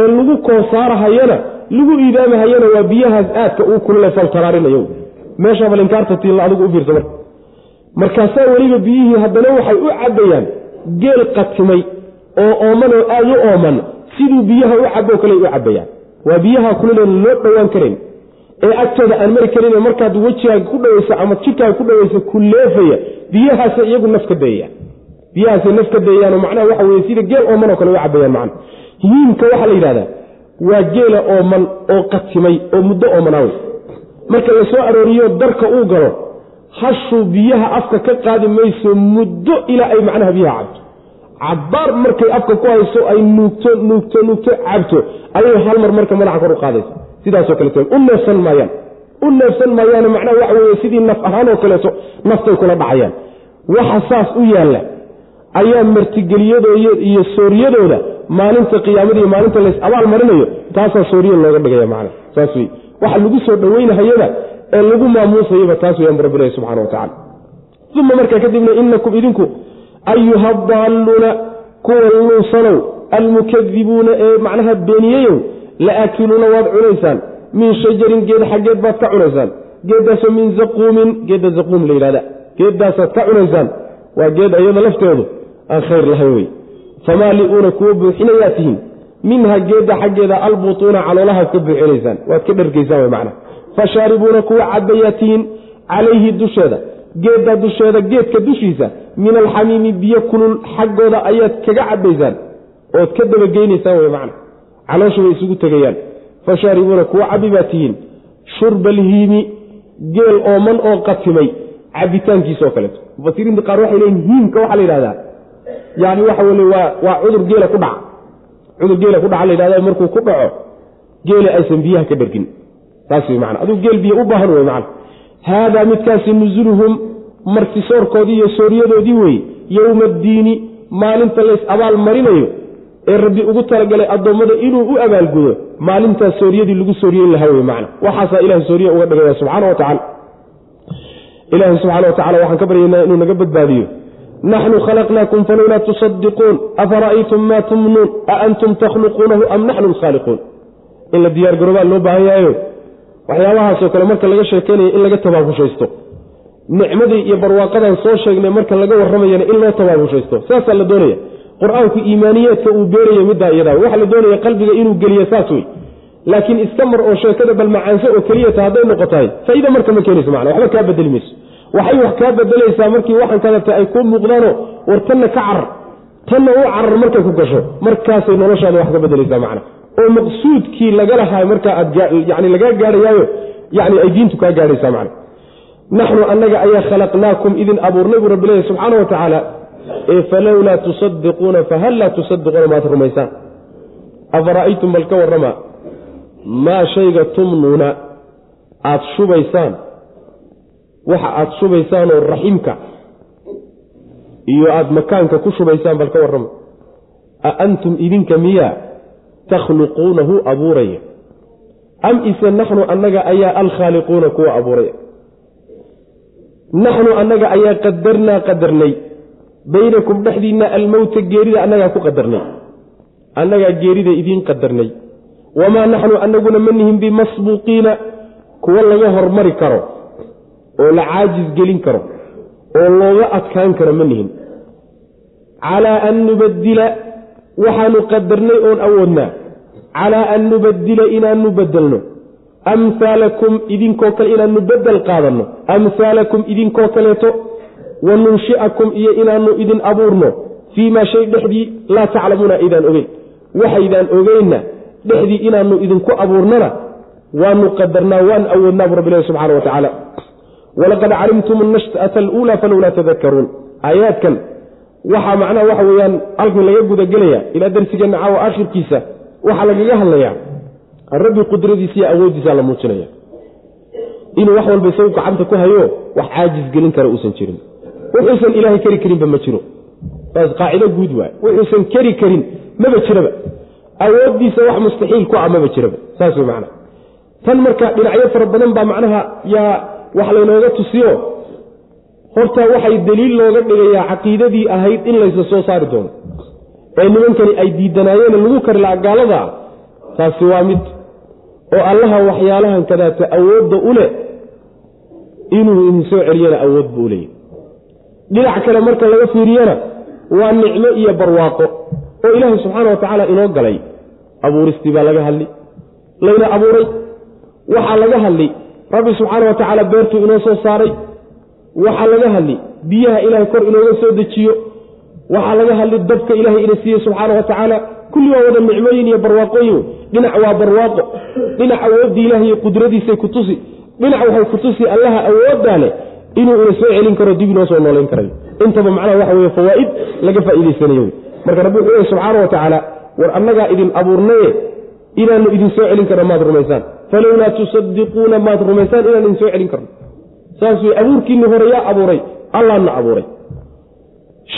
ee lagu koosaarahayana lagu iidaamahayana waa biyahaas aadka uu kulule faltaraarinay meesha balinkaarta tiilla adigu u fiirsa marka markaasaa weliba biyihii haddana waxay u cabayaan geel qatimay oo ooman oo aada u ooman siduu biyaha u cabo kale u cabayaan waa biyaha kulileen loo dhowaan karayn ee agtooda aan mari karin markaad wejigaaga ku dhaweysa ama jidkaaga ku dhaweysa ku leefaya biyahaasa iyagu naf ka dayayaan biyahaasay naf ka dayayaanoo macnaha waxa weye sida geel ooman oo kale u cabayaan macna hiimka waxaa la yidhahdaa waa geela ooman oo qatimay oo muddo oomanaawe marka la soo arooriyo darka uu galo hashuu biyaha afka ka qaadi mayso muddo ilaa ay macnaha biyaha cabto. Cabbaar markay afka ku hayso ay nuugto nuugto nuugto cabto. Ayay hal mar marka madaxa kor u sidaasoo kaleeto u neefsan maayaan. U neefsan maayaano macnaha waxa weeye sidii naf ahaan oo kaleeto naftay kula dhacayaan. Waxa saas u yaalla ayaa martigeliyadooda iyo sooryadooda maalinta qiyaamada iyo maalinta lays abaal marinayo taasaa sooriya looga dhigaya macna. Saas wey waxa lagu soo dhoweynahayaba ee lagu maamuusayaba taas weyaan rabbilahi subxana wa tacala uma markaa kadibna inakum idinku ayuha daalluuna kuwa luusanow almukadibuuna ee macnaha beeniyeyow aakiluuna waad cunaysaan. Min shajarin geed xaggeed baad ka cunaysaan. Geeddaasoo min zaquumin geedda zaquum la yidhahda geeddaasaad ka cunaysaan. Waa geed iyada lafteedu aan khayr lahayn wey famaali'uuna kuwa buuxinayaa tihiin. Minha geedda xaggeeda albutuuna caloolahaad ka buuxinaysaan. Waad ka dhargaysaan w macna. Fashaaribuuna kuwa cabayaa tihiin calayhi dusheeda. Geedda dusheeda geedka dushiisa min alxamiimi biyo kulul xaggooda ayaad kaga cabaysaan ood ka dabageynaysaan wey macna. Caloosha bay isugu tegayaan. Fashaaribuuna kuwa cabi baa tihiin. Shurba alhiimi geel ooman oo qatimay. Cabitaankiisoo kaleeto. Mufasiriinta qaar waxay leeyiin hiimka waxaa la yidhahdaa yani waxa weye waa cudur geela ku dhaca. Cudur geela ku dhaca la yidhahda markuu ku dhaco geela aysan biyaha ka dhargin saas wey macana aduu geel biyo u baahan wey macana haadaa midkaasi nusuluhum martisoorkoodii iyo sooryadoodii weeye yowma addiini maalinta lays abaal marinayo ee rabbi ugu talagalay addoommada inuu u abaalgudo maalintaas sooryadii lagu sooriyeyn lahaa wey macana waxaasaa ilahay sooriya uga dhigaya subxaana wa tacala ilaahay subxana wa tacala waxaan ka baryaynaa inuu naga badbaadiyo naxnu khalaqnaakum falowlaa tusadiquun afara'aytum maa tumnuun a antum takhluquunahu am naxnu lkhaaliquun in la diyaargaroobaa loo baahan yahayo waxyaabahaasoo kale marka laga sheekeynaya in laga tabaabushaysto nicmadii iyo barwaaqadan soo sheegnay marka laga warramayana in loo tabaabushaysto saasaa la doonaya qur'aanku iimaaniyeedka uu beeraya middaa iyadaa waxaa la doonaya qalbiga inuu geliyo saas wey laakiin iska mar oo sheekada balmacaanse oo keliyata hadday noqotahay faa'iida marka ma keenayso macna waxba kaa bedeli mayso waxay wax kaa bedelaysaa markii waxaan kadabta ay kuu muuqdaanoo war tanna ka carar. Tanna u carar markay ku gasho markaasay noloshaada wax ka bedelaysaa macna. Oo maqsuudkii laga lahaa markaa aad yani lagaa gaadhayaayo yani ay diintu kaa gaadhaysaa macna. Naxnu annaga ayaa khalaqnaakum idin abuurnay buu rabbi leeyahy subxaana wa tacaala. Ee falowlaa tusadiquuna fahal laa tusadiquuna maad rumaysaan? Afara'aytum bal ka warrama? Maa shayga tumnuuna aada shubaysaan waxa aada shubaysaanoo raximka iyo aada makaanka ku shubaysaan bal ka warrama a antum idinka miyaa takhluquunahu abuuraya? Am ise naxnu annaga ayaa alkhaaliquuna kuwa abuuraya? Naxnu annaga ayaa qadarnaa qadarnay. Baynakum dhexdiinna almowta geerida annagaa ku qadarnay. Annagaa geerida idiin qadarnay. Wamaa naxnu annaguna ma nihin bimasbuuqiina kuwa laga hormari karo oo la caajis gelin karo oo looga adkaan karo ma nihin calaa an nubadila waxaanu qadarnay oon awoodnaa. Calaa an nubadila inaanu bedelno amhaalakum idinkoo kale inaanu bedel qaadanno. Amhaalakum idinkoo kaleeto wa nunshi'akum iyo inaanu idin abuurno. Fii maa shay dhexdii laa taclamuuna aydaan ogeyn. Waxaydaan ogeynna dhexdii inaanu idinku abuurnana waanu qadarnaa waan awoodnaa bu rabbilahi subxana wa tacaala walaqad calimtum annash'ata aluulaa falowlaa tadakaruun aayaadkan waxaa macnaha waxa weeyaan halkan laga gudagelaya ilaa darsigeenna caawa aakhirkiisa waxaa lagaga hadlayaa. Rabbi qudradiisa iyo awooddiisaa la muujinaya. Inuu wax walba isagu gacanta ku hayo wax caajis gelin kara uusan jirin. Wuxuusan ilaahay keri karinba ma jiro. Saas qaacido guud waay. Wuxuusan keri karin maba jiraba. Awooddiisa wax mustaxiil ku ah maba jiraba. Saas wey macnaha. Tan marka dhinacyo fara badan baa macnaha yaa wax laynooga tusiyo. Horta waxay daliil looga dhigayaa caqiidadii ahayd in laysa soo saari doono. Ee nimankani ay diidanaayeen lagu kari laha gaalada ah taasi waa mid oo allaha waxyaalahan kadaata awoodda u leh inuu idin soo celiyana awood buu uleeyahy dhinac kale marka laga fiiriyana waa nicmo iyo barwaaqo oo ilaahay subxaana wa tacaala inoo galay. Abuuristii baa laga hadli layna abuuray. Waxaa laga hadli rabbi subxaana wa tacaala beertuu inoo soo saaray. Waxaa laga hadli biyaha ilaahay kor inooga soo dejiyo. Waxaa laga hadli dabka ilaahay ina siiyey subxaana wa tacaala. Kulli waa wada nicmooyin iyo barwaaqooyin dhinac waa barwaaqo. Dhinac awooddii ilaah iyo qudradiisay ku tusi. Dhinac waxay ku tusi allaha awooddaa leh inuu ina soo celin karo dib inoo soo noolayn karayo intaba macnaha waxa weye fawaa'id laga faa'iidaysanayo wey. Marka rabbi wuxuu lehy subxaana wa tacaala war annagaa idin abuurnaye inaanu idin soo celin karno maad rumaysaan falowlaa tusadiquuna maad rumaysaan inaan idin soo celin karno saas wey abuurkiinni hore yaa abuuray allaana abuuray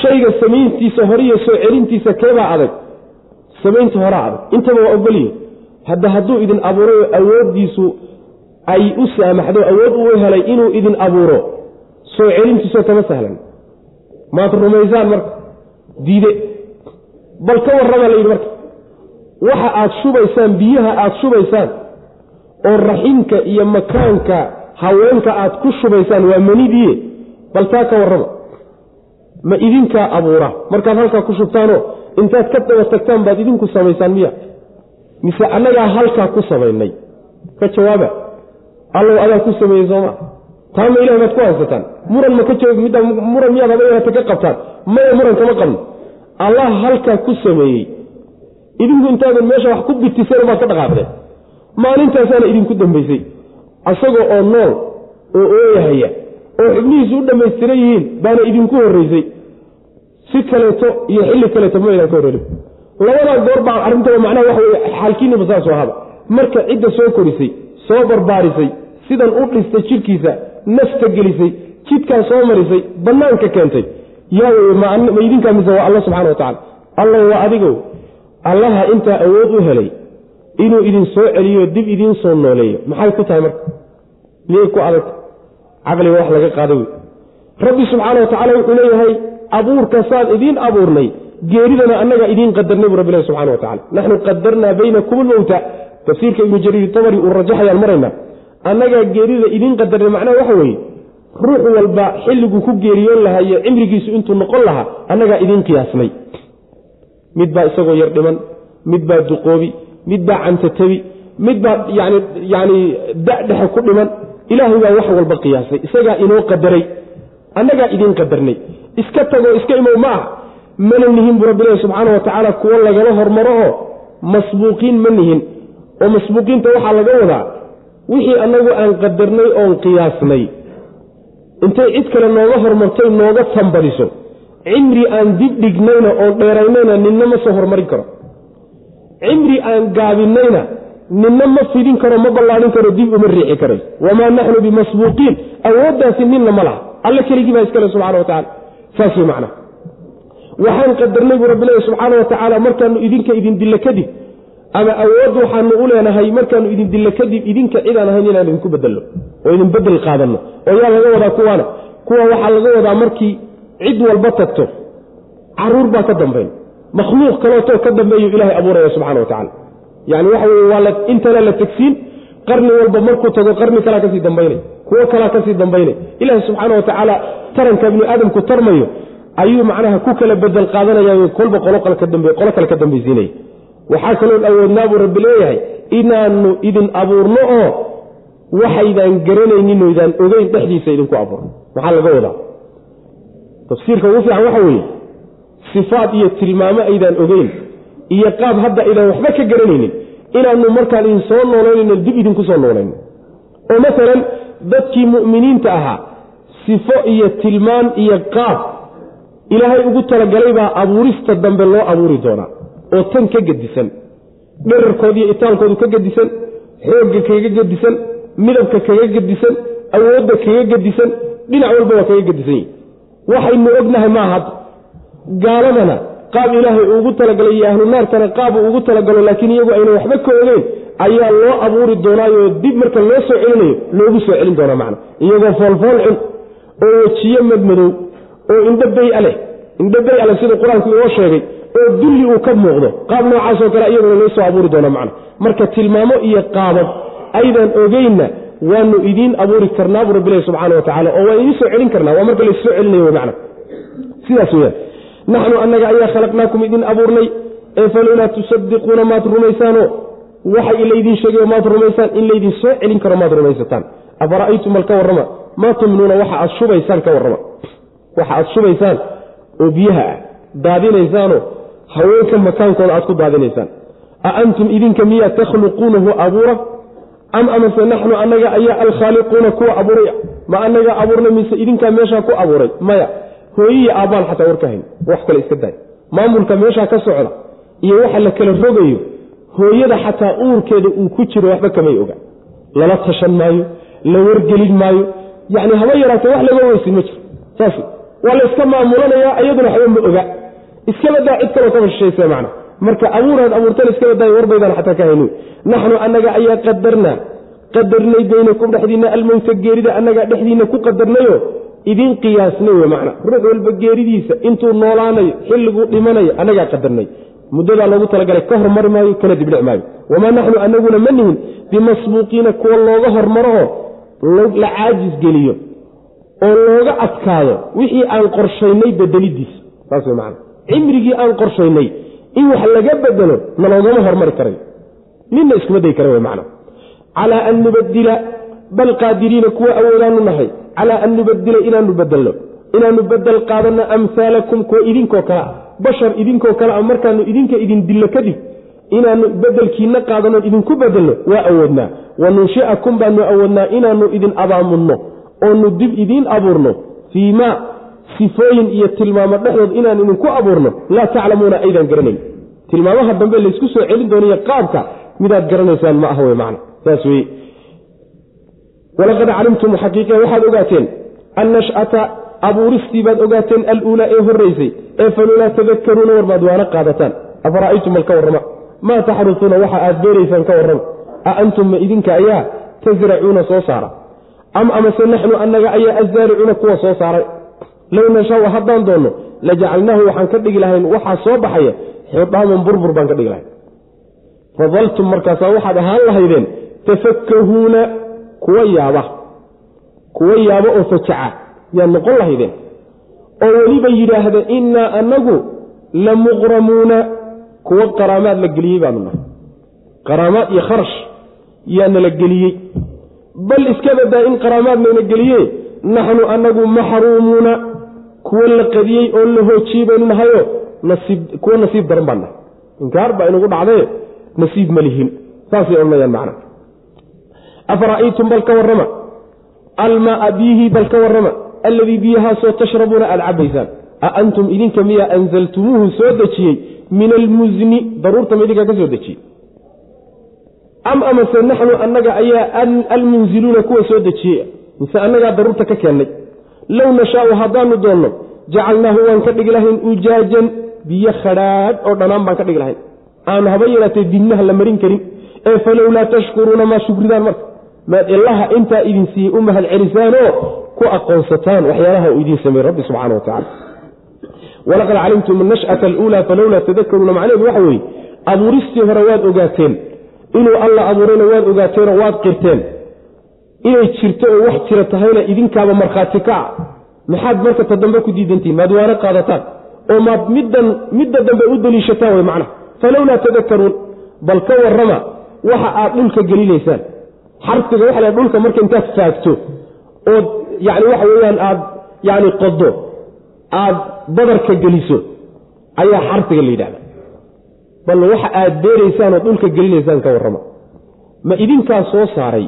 shayga samayntiisa hore soo celintiisa keebaa adag samaynta horaa adag intaba waa ogolyihin hadda hadduu idin abuuray oo awooddiisu ay u saamaxdo awood uu helay inuu idin abuuro soo celintiisoo kama sahlan maad rumaysaan marka diide bal ka warrama la yidhi marka waxa aad shubaysaan biyaha aad shubaysaan oo raximka iyo makaanka haweenka aad ku shubaysaan waa manidii bal taa ka warrama. Ma idinkaa abuura. Markaad halkaa ku shubtaanoo intaad ka daba tagtaan baad idinku samaysaan miya. Mise annagaa halkaa ku samaynay? Ka jawaaba. Allow adaa ku sameeyey sooma taa ma ilahi baad ku haysataan muran ma ka joog midda muran miyaad habayata ka qabtaan. Maya muran kama qabno. Allah halkaa ku sameeyey. Idinku intaadan meesha wax ku bitiseen baad ka dhaqaaqdeen maalintaasaana idinku dambaysay. Asagoo oo nool oo ooyahaya oo xubnihiisu u dhammaystiran yihiin baana idinku horraysay si kaleeto iyo xilli kaleeto maydaan ka horreerin labadaa goor baa arrintaba macnaha waxa weye xaalkiinniba saasoo ahaba. Marka cidda soo korisay soo barbaarisay sidan u dhistay jidhkiisa nafta gelisay jidkaa soo marisay bannaanka keentay. Yaa weye ma idinkaa mise waa alla subxana wa tacala alla waa adigow allaha intaa awood u helay inuu idin soo celiyo dib idiin soo nooleeyo. Maxay ku tahay marka? Miyay ku adag. Caqliga wax laga qaada wey. Rabbi subxaana wa tacala wuxuu leeyahay abuurka saan idiin abuurnay geeridana annaga idiin qadarnay bu rabbilahi subxana wa tacala naxnu qadarnaa baynakum lmowta tafsiirka ibnu jariir tabari uu rajaxayaan maraynaa annagaa geerida idiin qadarnay macnaha waxa weeye ruux walba xilliguu ku geeriyoon lahaa iyo cimrigiisu intuu noqon lahaa annagaa idiin qiyaasnay. Mid baa isagoo yar dhiman mid baa duqoobi mid baa cantatabi mid baa yani yani dadhexe ku dhiman ilaahay baa wax walba qiyaasay isagaa inoo qadaray annagaa idiin qadarnay. Iska tagoo iska imow ma ah mana nihin buu rabbilahi subxaana wa tacaala kuwo lagala hormaro oo masbuuqiin ma nihin. Oo masbuuqiinta waxaa laga wadaa wixii annagu aan qadarnay oon qiyaasnay. Intay cid kale nooga hormartay nooga tambadiso cimri aan dib dhignayna oon dheeraynayna ninna ma soo hormarin karo cimri aan gaabinayna ninna ma fidin karo ma ballaadhin karo dib uma riixi karay. Wamaa naxnu bimasbuuqiin. Awooddaasi ninna ma laha. Alle keligii baa iskale subxana wa tacala saas wey macna waxaan qadarnay buu rabbi leeya subxaana wa tacaala markaanu idinka idin dilla kadib ama awood waxaanu u leenahay markaanu idin dilla kadib idinka cidaan ahayn inaan idinku bedelno oo idin bedel qaadanno. Oo yaa laga wadaa kuwaana? Kuwa waxaa laga wadaa markii cid walba tagto carruur baa ka dambayn makhluuq kaleetoo ka dambeeyu ilaahay abuuraya subxana wa tacala yani waxa weye waa intana la tegsiin qarni walba markuu tago qarni kalaa ka sii dambaynay kuwo kalaa ka sii dambaynay ilaahi subxaana wa tacaala taranka bini aadamku tarmayo ayuu macnaha ku kala bedel qaadanaya kolba qolo kale ka dambaysiinaya. Waxaa kaloon awoodnaa buu rabbi leeyahay inaanu idin abuurno oo waxaydaan garanaynin oydaan ogeyn dhexdiisa idinku abuurno. Maxaa laga wadaa? Tafsiirka ugu fiican waxa weeye sifaad iyo tilmaamo aydaan ogeyn iyo qaab hadda aydaan waxba ka garanaynin inaanu markaan idin soo noolaynayno dib idinku soo noolayno oo masalan dadkii mu'miniinta ahaa sifo iyo tilmaan iyo qaab ilaahay ugu talagalay baa abuurista dambe loo abuuri doonaa oo tan ka gedisan. Dherarkooda iyo itaalkoodu ka gedisan xoogga kaga gedisan midabka kaga gedisan awoodda kaga gedisan dhinac walba waa kaga gedisan yihi waxaynu ognahay maaha gaaladana qaab ilaahay ugu talagalay iyo ahlu naarkana qaab ugu talagalo laakiin iyagu ayna waxba ka ogeyn ayaa loo abuuri doonaayoo dib marka loo soo celinayo loogu soo celin doonaa macna. Iyagoo foolfool cun oo wejiyo madmadow oo indho bay-a leh indho bay-a leh siduu qur'aanku inoo sheegay oo dulli uu ka muuqdo qaab noocaasoo kale iyaguna loo soo abuuri doona macna. Marka tilmaamo iyo qaabad aydan ogeynna waanu idiin abuuri karnaa buu rabbilahi subxaana wa tacala oo waan idiin soo celin karnaa waa marka laissoo celinayo w macna. Sidaas weyaan naxnu annaga ayaa khalaqnaakum idin abuurnay. Ee falowlaa tusadiquuna maad rumaysaanoo? Waxa laydin sheegayo maad rumaysaan? In laydin soo celin karo maad rumaysataan. Afara'aytum bal ka warrama? Maa tumnuuna waxa aad shubaysaan ka warrama? Waxa aad shubaysaan? Oo biyaha ah daadinaysaanoo? Haweenka makaankooda aad ku daadinaysaan. A antum idinka miyaa takhluquunahu abuura? Am amase naxnu annaga ayaa alkhaaliquuna kuwa abuuray? Ma annaga abuurnay mise idinkaa meeshaa ku abuuray? Maya hooyiyi aabbaan xataa war ka hayn wax kale iska daay. Maamulka meeshaa ka socda iyo waxa la kala rogayo hooyada xataa uurkeeda uu ku jiro waxba kamay oga. Lala tashan maayo la wargelin maayo. Yacni haba yaraatee wax laga weysin ma jiro. Saas waa la maamulanayaa iyaduna waxba ma oga. Iskabadaa cid kaloo kaba shishayse macna. Marka abuuraad abuurtan iska badaayo warbaydaan xataa ka hayni naxnu annaga ayaa qadarnaa. Qadarnay baynakum dhexdiinna almowta geerida annagaa dhexdiinna ku qadarnayo idin qiyaasnay wey macna. Ruux walba geeridiisa intuu noolaanayo xilliguu dhimanayo annagaa qadarnay muddadaa loogu talagalay ka hormari maayo kana dibdhic maayo. Wamaa naxnu anaguna ma nihin bimasbuuqiina kuwa looga hormaroo la caajis geliyo oo looga adkaado wixii aan qorshaynay bedelidiisa. Saas wey macna. Cimrigii aan qorshaynay in wax laga bedelo naloogama hormari karayo ninna iskuma day kara wey macna. Calaa an nubadila bal qaadiriina kuwa awoodaanu nahay calaa an nubadila inaanu bedelno inaanu bedel qaadanno amhaalakum kuwa idinkoo kale ah bashar idinkoo kale ah markaanu idinka idin dillo kadib inaanu bedelkiina qaadanno idinku bedelno waa awoodnaa wa nunshiakum baanu awoodnaa inaanu idin abaamunno oonu dib idiin abuurno fii maa sifooyin iyo tilmaamo dhexdood inaan idinku abuurno laa taclamuuna aydan garanayn tilmaamaha dambe laysku soo celin doonaiyo qaabka midaad garanaysaan ma ah wey macna saas weye walaqad calimtum xaqiiqa waxaad ogaateen annash'ata abuuristii baad ogaateen aluulaa ee horraysay ee falulaa tadakaruuna warbaad waana qaadataan. Afara'aytum bal ka warrama? Maa taxrusuuna waxa aad beeraysaan ka warrama? A antum ma idinka ayaa tasracuuna soo saara? Am amase naxnu annaga ayaa azaaricuuna kuwa soo saaray? Low nashaau haddaan doonno lajacalnaahu waxaan ka dhigi lahayn waxaa soo baxaya xidaaman burbur baan ka dhigi lahayn. Fadaltum markaasaa waxaad ahaan lahaydeen tafakahuuna kuwa yaaba kuwa yaaba oo fajaca yaad noqon lahaydeen. oo weliba yidhaahda innaa annagu la muqramuuna. kuwa qaraamaad la geliyey baanu nahay. Qaraamaad iyo kharash yaana la geliyey. Bal iska badaa in qaraamaad layna geliye naxnu annagu maxruumuuna kuwa la qadiyey oo la hoojiyey baynu nahayo kuwa nasiib daran baan nahay. Inkaar baa inugu dhacdaye nasiib ma lihin. Saasay odhanayaan macna afara'aytum bal ka warrama almaaa biyihii bal ka warrama alladii biyahaasoo tashrabuuna aada cabaysaan a antum idinka miyaa anzaltumuuhu soo dejiyey min almusni daruurta ma idinkaa ka soo dejiyey am amase naxnu annaga ayaa almunziluuna kuwa soo dejiyey mise annagaa daruurta ka keennay low nashaau haddaanu doonno jacalnaahu waan ka dhigi lahayn ujaajan biyo khadhaadh oo dhanaan baan ka dhigi lahayn aanu haba yaraatee dibnaha la marin karin ee falowlaa tashkuruuna maa shukridaan marka maad ilaha intaa idin siiyey u mahad celisaanoo ku aqoonsataan waxyaalaha uu idiin sameeyey rabbi subxana wa tacala walaqad calimtum nash'ata aluulaa falowlaa tadakaruuna macnaheedu waxa weeye abuuristii hore waad ogaateen inuu alla abuurayna waad ogaateenoo waad qirteen. Inay jirto oo wax jira tahayna idinkaaba markhaati ka a maxaad marka ta dambe ku diidantihin maad waana qaadataan. Oo maad middan midda dambe u daliishataan way macnaha. Falowlaa tadakaruun bal ka warrama waxa aad dhulka gelinaysaan xarfiga waxa la dhulka marka intaad faagto ood yacni waxa weeyaan aad yacni qodo aad badarka geliso ayaa xarfiga la yidhahda bal waxa aad beeraysaan oo dhulka gelinaysaan ka warrama. Ma idinkaa soo saaray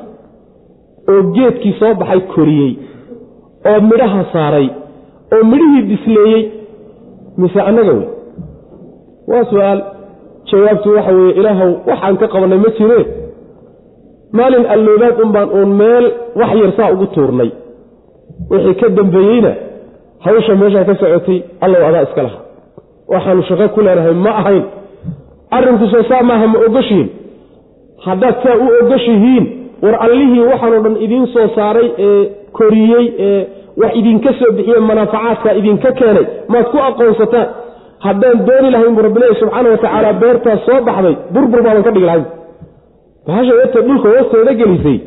oo geedkii soo baxay koriyey oo midhaha saaray oo midhihii bisleeyey mise annaga wey waa su'aal jawaabtu waxa weeye ilaahow waxaan ka qabannay ma jiree maalin alloobaad un baan uun meel wax yar saa ugu tuurnay. Wixii ka dambeeyeyna hawsha meeshaa ka socotay allow adaa iska laha waxaanu shaqo ku leenahay ma ahayn. Arrinkusoo saa maaha ma ogoshihiin haddaad saa u ogoshihiin war allihii waxaanoo dhan idiin soo saaray ee koriyey ee wax idinka soo bixiye manaafacaadka idinka keenay maad ku aqoonsataan. Haddaan dooni lahayn bu rabbilahi subxaana watacaala beertaas soo baxday burbur baaban ka dhigi lahayn bahasha wata dhulka hoosteeda gelisay.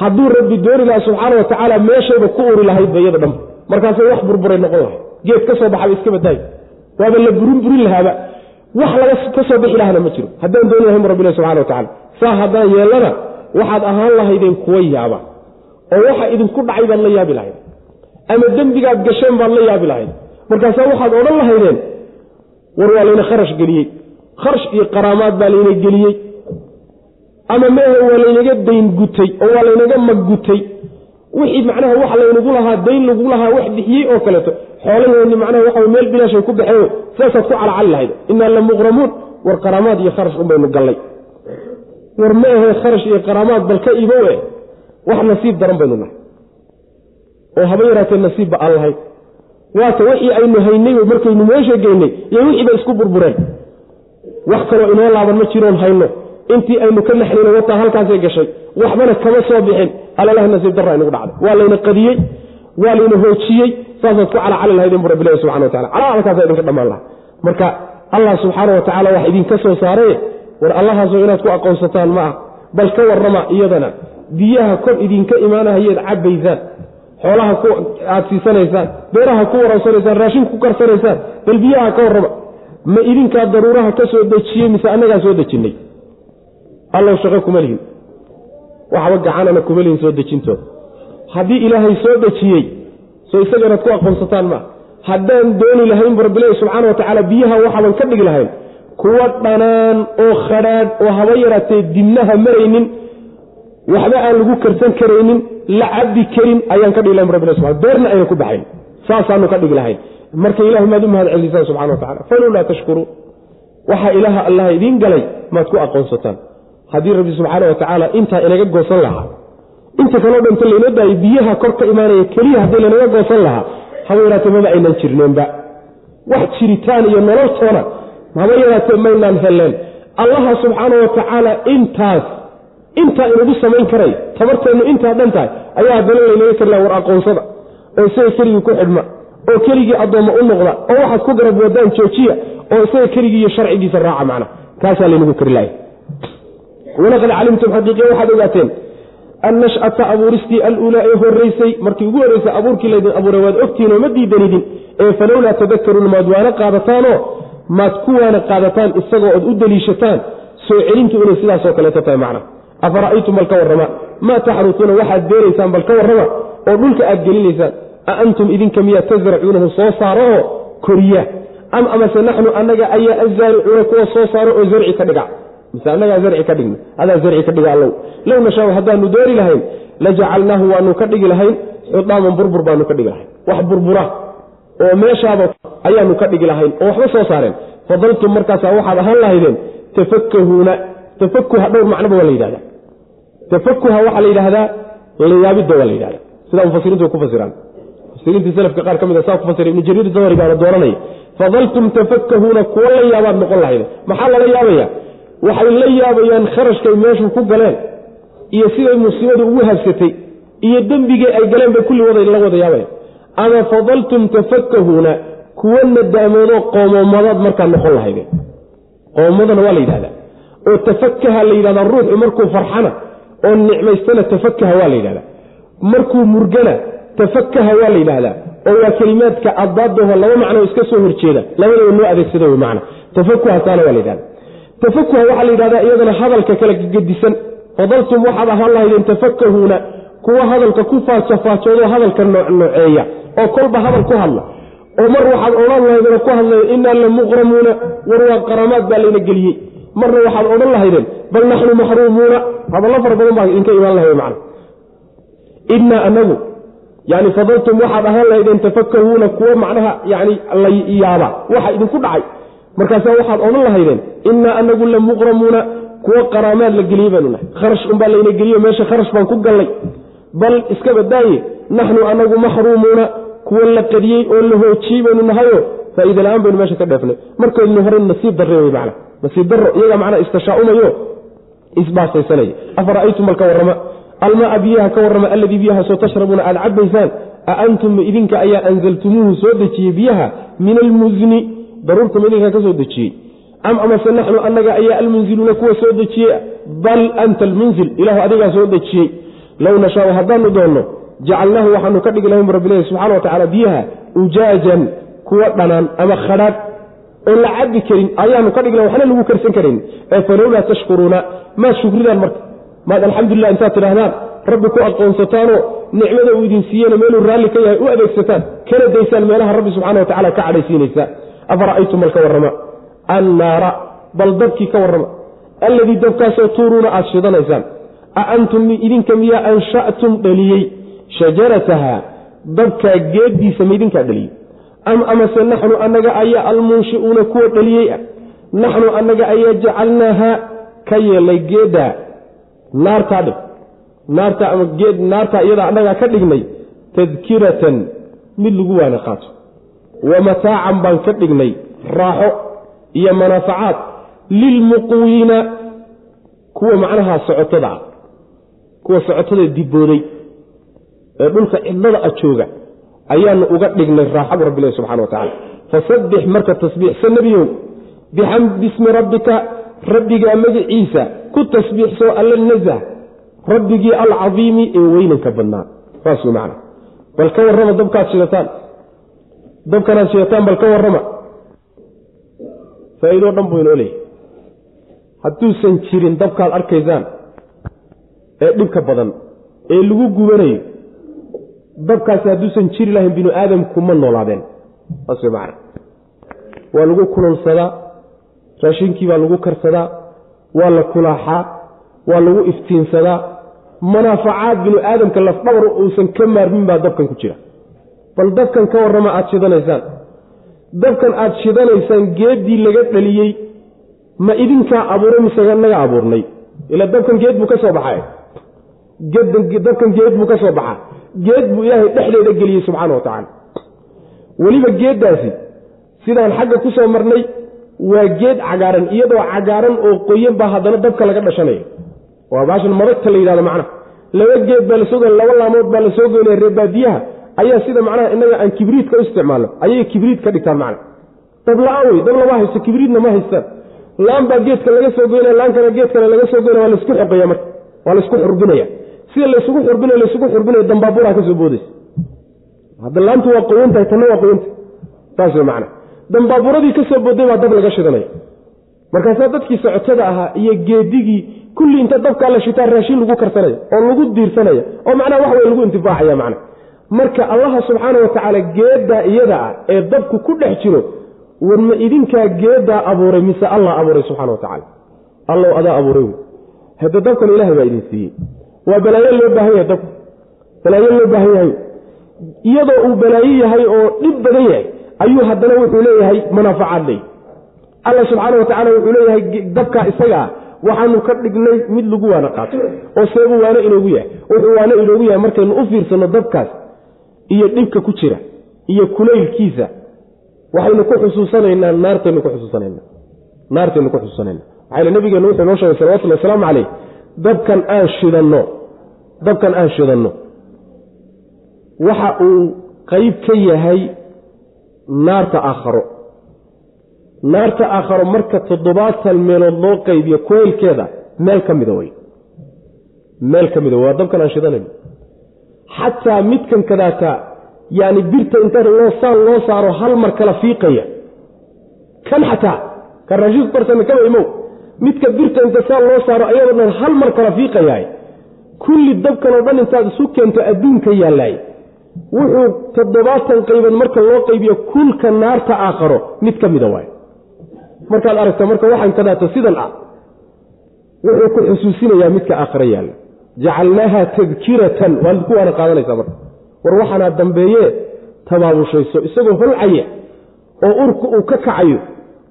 Hadduu rabbi dooni lahaa subxaana wa tacaala meeshayba ku uri lahaydba iyada dhanba markaasay wax burburay noqon lahay geed ka soo baxaba iska badaayo waaba la burin burin lahaaba. Wax laga ka bixi lahana ma jiro. Haddaan dooni lahayn bu rabbilahi subxana wa tacala saa haddaan yeellana waxaad ahaan lahaydeen kuwa yaaba. Oo waxa idinku dhacay baad la yaabi lahayd ama dembigaad gasheen baad la yaabi lahayd markaasaa waxaad odhan lahaydeen war waa layna kharash geliyey. Kharash iyo qaraamaad baa layna geliyey ama meehe waa laynaga dayn gutay oo waa laynaga maggutay. Wixii macnaha wax laynagu lahaa dayn lagu lahaa wax bixiyey oo kaleeto. Xoolaheenni macnaha waxa meel bilaashay ku baxeen sidaasaad ku calacali lahayd. Innaa la muqramuun war qaraamaad iyo kharash unbaynu gallay. War ma ahe kharash iyo qaraamaad bal ka ibow e wax nasiib daran baynu nahay. Oo haba yaraatee nasiibba aan lahayn. Waata wixii aynu haynay markaynu meesha geynay iyo wixii bay isku burbureen. Wax kaloo inoo laaban ma jiroon hayno intii aynu ka naxnayno wataa halkaasay gashay. Waxbana kama soo bixin. Alalaha nasiib darra aynagu dhacday. Waa layna qadiyey waa layna hoojiyey saasaad ku calacali lahaydeen bu rabbilahi subxana wa tacala calaalkaasa idinka dhammaan laha marka allah subxaana wa tacala wax idinka soo saaree war allahaasoo inaad ku aqoonsataan ma ah. Bal ka warrama iyadana biyaha kor idinka imaanahayeed cabbaysaan. Xoolaha aad siisanaysaan beeraha ku waransanaysaan raashin ku karsanaysaan bal biyaha ka warrama. Ma idinkaa daruuraha ka soo dejiyey mise annagaa soo dejinnay allow shaqo kuma lihin. Waxba gacanana kuma lihin soo dejintooda haddii ilaahay soo dejiyey soo isaga inaad ku aqoonsataan maa haddaan dooni lahayn bu rabbilahi subxaana wa tacaala biyaha waxaaban ka dhigi lahayn kuwa dhanaan oo khadhaadh oo haba yaraatee dibnaha maraynin waxba aan lagu karsan karaynin la cabbi karin ayaan ka dhigi lahayn rabbilahi subxana beerna ayna ku baxayn saasaanu ka dhigi lahayn. Marka ilahay maad u mahad celisaan subxana wa tacala falowlaa tashkuruu waxaa ilaaha allaha idiin galay maad ku aqoonsataan haddii rabbi subxaana wa tacaala intaa inaga goosan lahaa. Inta kaloo dhanta laynoo daayay biyaha kor imaanaya keliya haddii laynaga goosan lahaa haba yaraatee maba aynan jirneenba. Wax jiritaan iyo nololtoona haba yaraatee maynaan helleen allaha subxaana wa tacaala intaas intaa inagu samayn karay tabarteennu intaa dhan tahay ayaa haddana laynaga kari laha war aqoonsada oo isaga keligii ku xidhma oo keligii addoomma u noqda oo waxaad ku garab wadaan joojiya oo isaga keligii iyo sharcigiisa raaca macna. Kaasaa laynagu kari lahay walaqad calimtum xaqiiqiya waxaad ogaateen annash'ata abuuristii aluulaa ee horraysay markii ugu horraysay abuurkii laydin abuuray waad ogtihiin oo ma diidanidin ee falowlaa tadakaruun maad waana qaadataanoo maad ku waana qaadataan isagoo ood u deliishataan soo celintu inay sidaasoo kaleeto tahay macna. Afara'aytum bal ka warrama? Maa taxrusuuna waxaad beeraysaan bal ka warrama? Oo dhulka aad gelinaysaan a antum idinka miyaa tasracuunahu soo saaro oo koriya? Am amase naxnu annaga ayaa azaaricuuna kuwa soo saaro oo zarci ka dhiga mise annagaa zarci ka dhigna? Adaa zarci ka dhiga allow low nashaau haddaanu doori lahayn la jacalnaahu waanu ka dhigi lahayn xudaaman burbur baanu ka dhigi lahayn. Wax burbura oo meeshaaba ayaanu ka dhigi lahayn oo waxba soo saareen. Fadaltum markaasaa waxaad ahaan lahaydeen tafakahuuna tafakuha dhowr macnoba waa la yidhahdaa. Tafakuha waxaa la yidhahdaa layaabidda waa la yidhahda sidaa mufasiriintu ku fasiraan mufasiriintii salafka qaar ka mid a saa ku fasiray ibnu jariir dabari baana dooranaya fadaltum tafakahuuna kuwo la yaabaad noqon lahayde maxaa lala yaabaya waxay la yaabayaan kharashkay meeshu ku galeen iyo siday musiibadu ugu habsatay iyo dembigii ay galeen bay kulli wada la wada yaabaya ama fadaltum tafakahuuna kuwo nadaamoodoo qoomomadaad markaa noqon lahayde qoomadana waa la yidhahdaa. Oo tafakaha la yidhahdaa ruuxu markuu farxana oo nicmaystana tafakaha waa la yidhahdaa. Markuu murgana tafakaha waa la yidhaahdaa oo waa kelimaadka addaadaho laba macnoo iska soo horjeeda labadaba loo adeegsada w man tafakuhasaana waa la yidhahda tafakuha waxaa la yidhahdaa iyadana hadalka kala gedisan fadaltum waxaad ahaan lahaydeen tafakahuuna kuwa hadalka ku faajafaajoodoo hadalka noocnooceeya oo kolba hadal ku hadla. Oo mar waxaad odhan lahaydeen ku hadlaya inaa la muqramuuna war waa qaramaad baa layna geliyey. Marna waxaad odhan lahaydeen bal naxnu maxruumuuna. Hadallo fara badan baa idinka imaan lahay man innaa anagu yani fadaltum waxaad ahaan lahaydeen tafakahuuna kuwo macnaha yani la yaaba waxa idinku dhacay markaasa waxaad odhan lahaydeen innaa anagu la muqramuuna kuwo qaraamaad la geliyey baanu nahay. Kharash unbaa layna geliyo meesha kharash baan ku gallay. Bal iska badaaye naxnu anagu maxruumuuna kuwo la qadiyey oo la hoojiyey baynu nahayo faa'iida la'aan baynu meesha ka dheefnay. Markoodnu hore nasiib darre wey macna. Nasiib darro iyaga macnaa istashaacumayo isbaasaysanaya afara'aytum malka warrama almaa biyaha ka warrama alladii biyahaasoo tashrabuuna aad cabaysaan a antum idinka ayaa anzaltumuuhu soo dejiyey biyaha min almusni daruurtama idinkaa ka soo dejiyey am amase naxnu annaga ayaa almunziluuna kuwa soo dejiyey bal anta almunzil ilahu adigaa soo dejiyey low nashaau haddaanu doonno jacalnaahu waxaanu ka dhigi bu rabbilahi subxana wa tacala biyaha ujaajan kuwa dhanaan ama khadhaadh. Oon la cabi karin ayaanu ka dhigna waxna lagu karsan karan ee falowlaa tashkuruuna maad shukridaan marka. Maad alxamdulilah intaad tidhaahdaan rabbi ku aqoonsataanoo nicmada uu idin siiyena meeluu raalli ka yahay u adeegsataan. Kana daysaan meelaha rabbi subxana wa tacala ka cadhaysiinaysa afara'aytum bal ka warrama annaara bal dabkii ka warrama alladii dabkaasoo tuuruuna aad shidanaysaan a antum idinka miyaa ansha'tum dhaliyey shajarataha dabkaa geeddiisa ma idinkaa dhaliyey am amase naxnu annaga ayaa almunshi'uuna kuwa dhaliyey ah naxnu annaga ayaa jacalnaaha ka yeelnay geeddaa naartaa dhig naarta ama geed naartaa iyadaa annagaa ka dhignay tadkiratan mid lagu waana qaato wa mataacan baan ka dhignay raaxo iyo manaafacaad lilmuqwiina kuwa macnaha socotada ah kuwa socotada dibooday ee dhulka cidlada a jooga ayaanu uga dhignay raaxabu rabbilahi subxana wa tacala fasabbix marka tasbiixsa nebiyow bismi rabbika rabbigaa magiciisa ku tasbiixsoo alla nazah rabbigii alcadiimi ee weynanka badnaa. Saas wey bal ka warrama dabkaad shidataan dabkanaad shidataan bal ka warrama. Faa'iidoo dhan buu inoo leeyahy hadduusan jirin dabkaad arkaysaan ee dhibka badan ee lagu gubanayo dabkaasi hadduusan jiri lahayn binu aadamku ma noolaadeen. Saas way macana waa lagu kululsadaa raashinkii baa lagu karsadaa waa la kulaaxaa waa lagu iftiinsadaa. Manaafacaad binu aadamka lafdhabar uusan ka maarmin baa dabkan ku jira bal dabkan ka warrama aada shidanaysaan. Dabkan aada shidanaysaan geeddii laga dhaliyey ma idinkaa abuuray mise naga abuurnay? Ila dabkan geed buu ka soo baxay. Dabkan geed buu ka soo baxaa geed buu ilaahay dhexdeeda geliyey subxaana wa tacaala weliba geeddaasi sidaan xagga ku soo marnay waa geed cagaaran iyadoo cagaaran oo qoyan baa haddana dabka laga dhashanayo waa baashan madagta la yidhahdo macnaha. Laba geed baa la soo goyn laba laamood baa la soo goynaya reebaadiyaha ayaa sida macnaha innaga aan kibriidka u isticmaalno ayay kibriid ka dhigtaan macna. Dab la'aan wey dab lama haysto kibriidna ma haystaan. Laan baa geedka laga soo goynaya laankana geedkana laga soo goynaya waa la isku xoqaya marka waa la isku xurbinaya. Sida laysugu xurbinay laysugu xurbinaya dambaaburaa ka boodaysa. Hadda laantu waa qoyantahay tanna waa qoyantahay saas wey macana dambaaburadii ka booday baa dab laga shidanaya. Markaasaa dadkii socotada ahaa iyo geedigii kulli inta dabkaa la shitaa raashin lagu karsanaya oo lagu diirsanaya oo macnaha wax wey lagu intifaacaya macna marka allaha subxaana wa tacaala geeddaa iyada ah ee dabku ku dhex jiro war ma idinkaa geeddaa abuuray mise allah abuuray subxana wa tacaala? Allow adaa abuuray wey hadda dabkan ilahay baa idin siiyey. Waa balaayo loo baahan yahay dabka balaayo loo baahan yahay. Iyadoo uu balaayo yahay oo dhib badan yahay ayuu haddana wuxuu leeyahay manaafacaad leey alla subxaana wa tacala wuxuu leeyahay dabkaa isagaa waxaanu ka dhignay mid lagu waana qaato oo seebuu waano inoogu yahay. Wuxuu waano inoogu yahay markaynu u fiirsanno dabkaas iyo dhibka ku jira iyo kulaylkiisa waxaynu ku xusuusanaynaa naartaynu ku xusuusanayna naartaynu ku xusuusanayna maxaa yile nabigeenu wuxuu noo sheegay salawatullhi wasalaamu caleyh dabkan aan shidanno dabkan aan shidanno waxa uu qeyb ka yahay naarta aakharo. Naarta aakharo marka toddobaatan meelood loo qaybiyo kuleylkeeda meel ka mida wey meel ka mida waa dabkan aan shidanayno xataa midkan kadaata yani birta inta loosaan loo saaro hal mar kala fiiqaya. Kan xataa kan raashiis barsame kaba imow midka birta inta saan loo saaro ayadoo dhan hal mar kala fiiqayaay. Kulli dabkan oo dhan intaad isu keento adduunka yaallaay wuxuu toddobaatan qaybood marka loo qaybiyo kulka naarta aakharo mid ka mida waay markaad aragta marka waxaan kadaata sidan ah wuxuu ku xusuusinayaa midka aakhare yaalla jacalnaaha tadkiratan waad ku waana qaadanaysaa marka war waxaanaa dambeeye tabaabushayso isagoo holcaya oo urku uu ka kacayo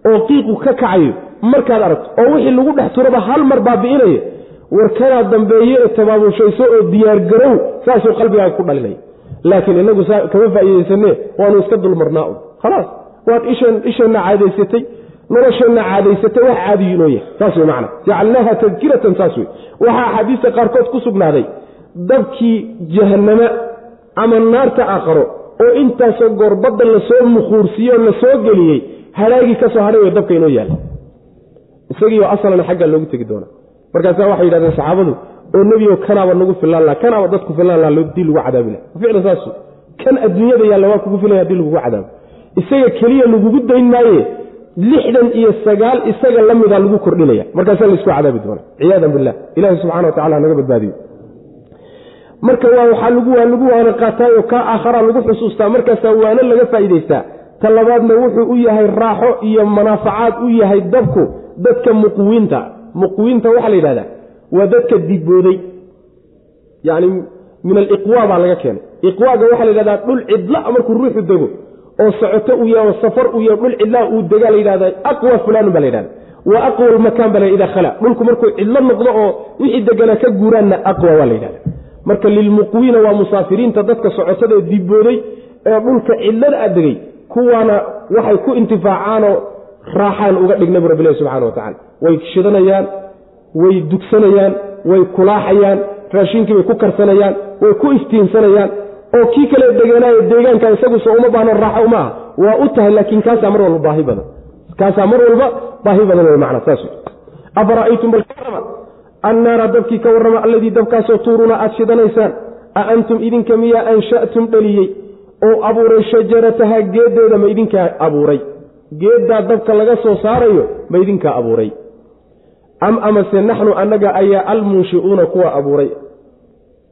oo qiiqu ka kacayo markaad aragto oo wixii lagu dhex turaba hal mar baabi'inaya war kanaa dambeeye ee tabaabushayso oo diyaargarow saasuu qalbigaaga ku dhalinaya laakiin inagu kama faa'iidaysane waanu iska dulmarnaa un khalaas waad isheenna caadaysatay nolosheenna caadaysatay wax caadiyu inoo yahay. Saas wey macana jacalnaaha tadkiratan saas wey waxaa axaadiista qaarkood ku sugnaaday dabkii jahannama ama naarta aakharo oo intaasoo goorbadda la soo mukhuursiiye oo la soo geliyey halaagii ka soo hadhay way dabka inoo yaalla. Isagiioo asalana xaggaa loogu tegi doonaa markaasaa waxay yidhahdeen saxaabadu oo nebigo kanaaba nagu filaan laha kanaaba dadku filaan laha dii lagu cadaabi laha ficlan saasu? Kan adduunyada yaalla waa kugu filaya haddii lagugu cadaabo isaga keliya lagugu dayn maaye lixdan iyo sagaal isaga la mida lagu kordhinaya. Markaasaa la isku cadaabi doona ciyaadan billah. Ilahi subxana wa tacala hanaga badbaadiyo. Marka waa lagu waa lagu waana qaataayo kaa aakharaa lagu xusuustaa. Markaasaa waano laga faa'iidaystaa. Ta labaadna wuxuu u yahay raaxo iyo manaafacaad u yahay dabku dadka muqwiinta. Muqwiinta waxaa la yidhahdaa waa dadka dibooday yacni min aliqwa baa laga keenay. Iqwaaga waxaa la yidhahdaa dhul cidla markuu ruuxu dego oo socoto uu yahay oo safar uu yahay dhul cidlaa uu degaa la yidhahda aqwa fulaanun baa la yidhahda wa aqwa lmakaan baa la idaa khala. Dhulku markuu cidlo noqdo oo wixii deganaa ka guuraanna aqwa waa la yidhahda marka lilmuqwiina waa musaafiriinta dadka socotada ee dibooday ee dhulka cidlada adegay kuwaana waxay ku intifaacaanoo raaxaan uga dhigna bu rabbilahi subxana wa tacala way shidanayaan way dugsanayaan way kulaaxayaan raashinkii bay ku karsanayaan way ku iftiinsanayaan oo kii kale deganaayo deegaanka isagu soo uma baahno raaxo uma aha. Waa u tahay laakiin kaasaa mar walba baahi badan. Kaasaa mar walba baahi badan w mana saas afara'aytum bal ka annaara dabkii ka warrama alladii dabkaasoo tuuruna aad shidanaysaan a antum idinka miyaa ansha'tum dhaliyey? Oo abuuray shajarataha geeddeeda ma idinkaa abuuray? Geeddaa dabka laga soo saarayo ma idinkaa abuuray? Am amase naxnu annaga ayaa almunshi'uuna kuwa abuuray?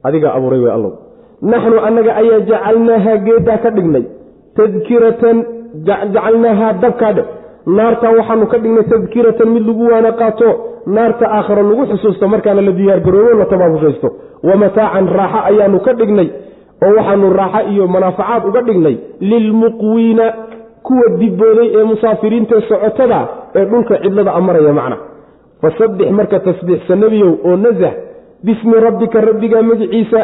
Adigaa abuuray wey allow naxnu annaga ayaa jacalnaahaa geeddaa ka dhignay tadkiratan jacalnaahaa dabkaa dhe naartaa waxaanu ka dhignay tadkiratan mid lagu waana qaato naarta aakharo lagu xusuusto markaana la diyaargaroobo la tabaabushaysto wa mataacan raaxo ayaanu ka dhignay oo waxaanu raaxo iyo manaafacaad uga dhignay lilmuqwiina kuwa dibooday ee musaafiriintae socotada ee dhulka cidlada amaraya macna fasabbix marka tasbiixsa nebiyow oo nasah bismi rabbika rabbiga magiciisa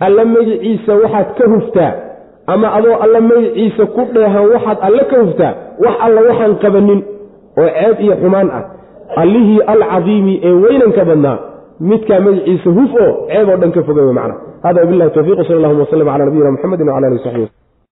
alla magiciisa waxaad ka huftaa ama adoo alla magiciisa ku dheehan waxaad alle ka huftaa wax alla waxaan qabanin oo ceeb iyo xumaan ah. Allihii alcadiimi ee weynanka badnaa midkaa magiciisa huf oo ceeb oo dhan ka foga wey macna hada wabilahi towfiq sal allahuma waslm cala nabiyina muxamedi wcala alihi saxbi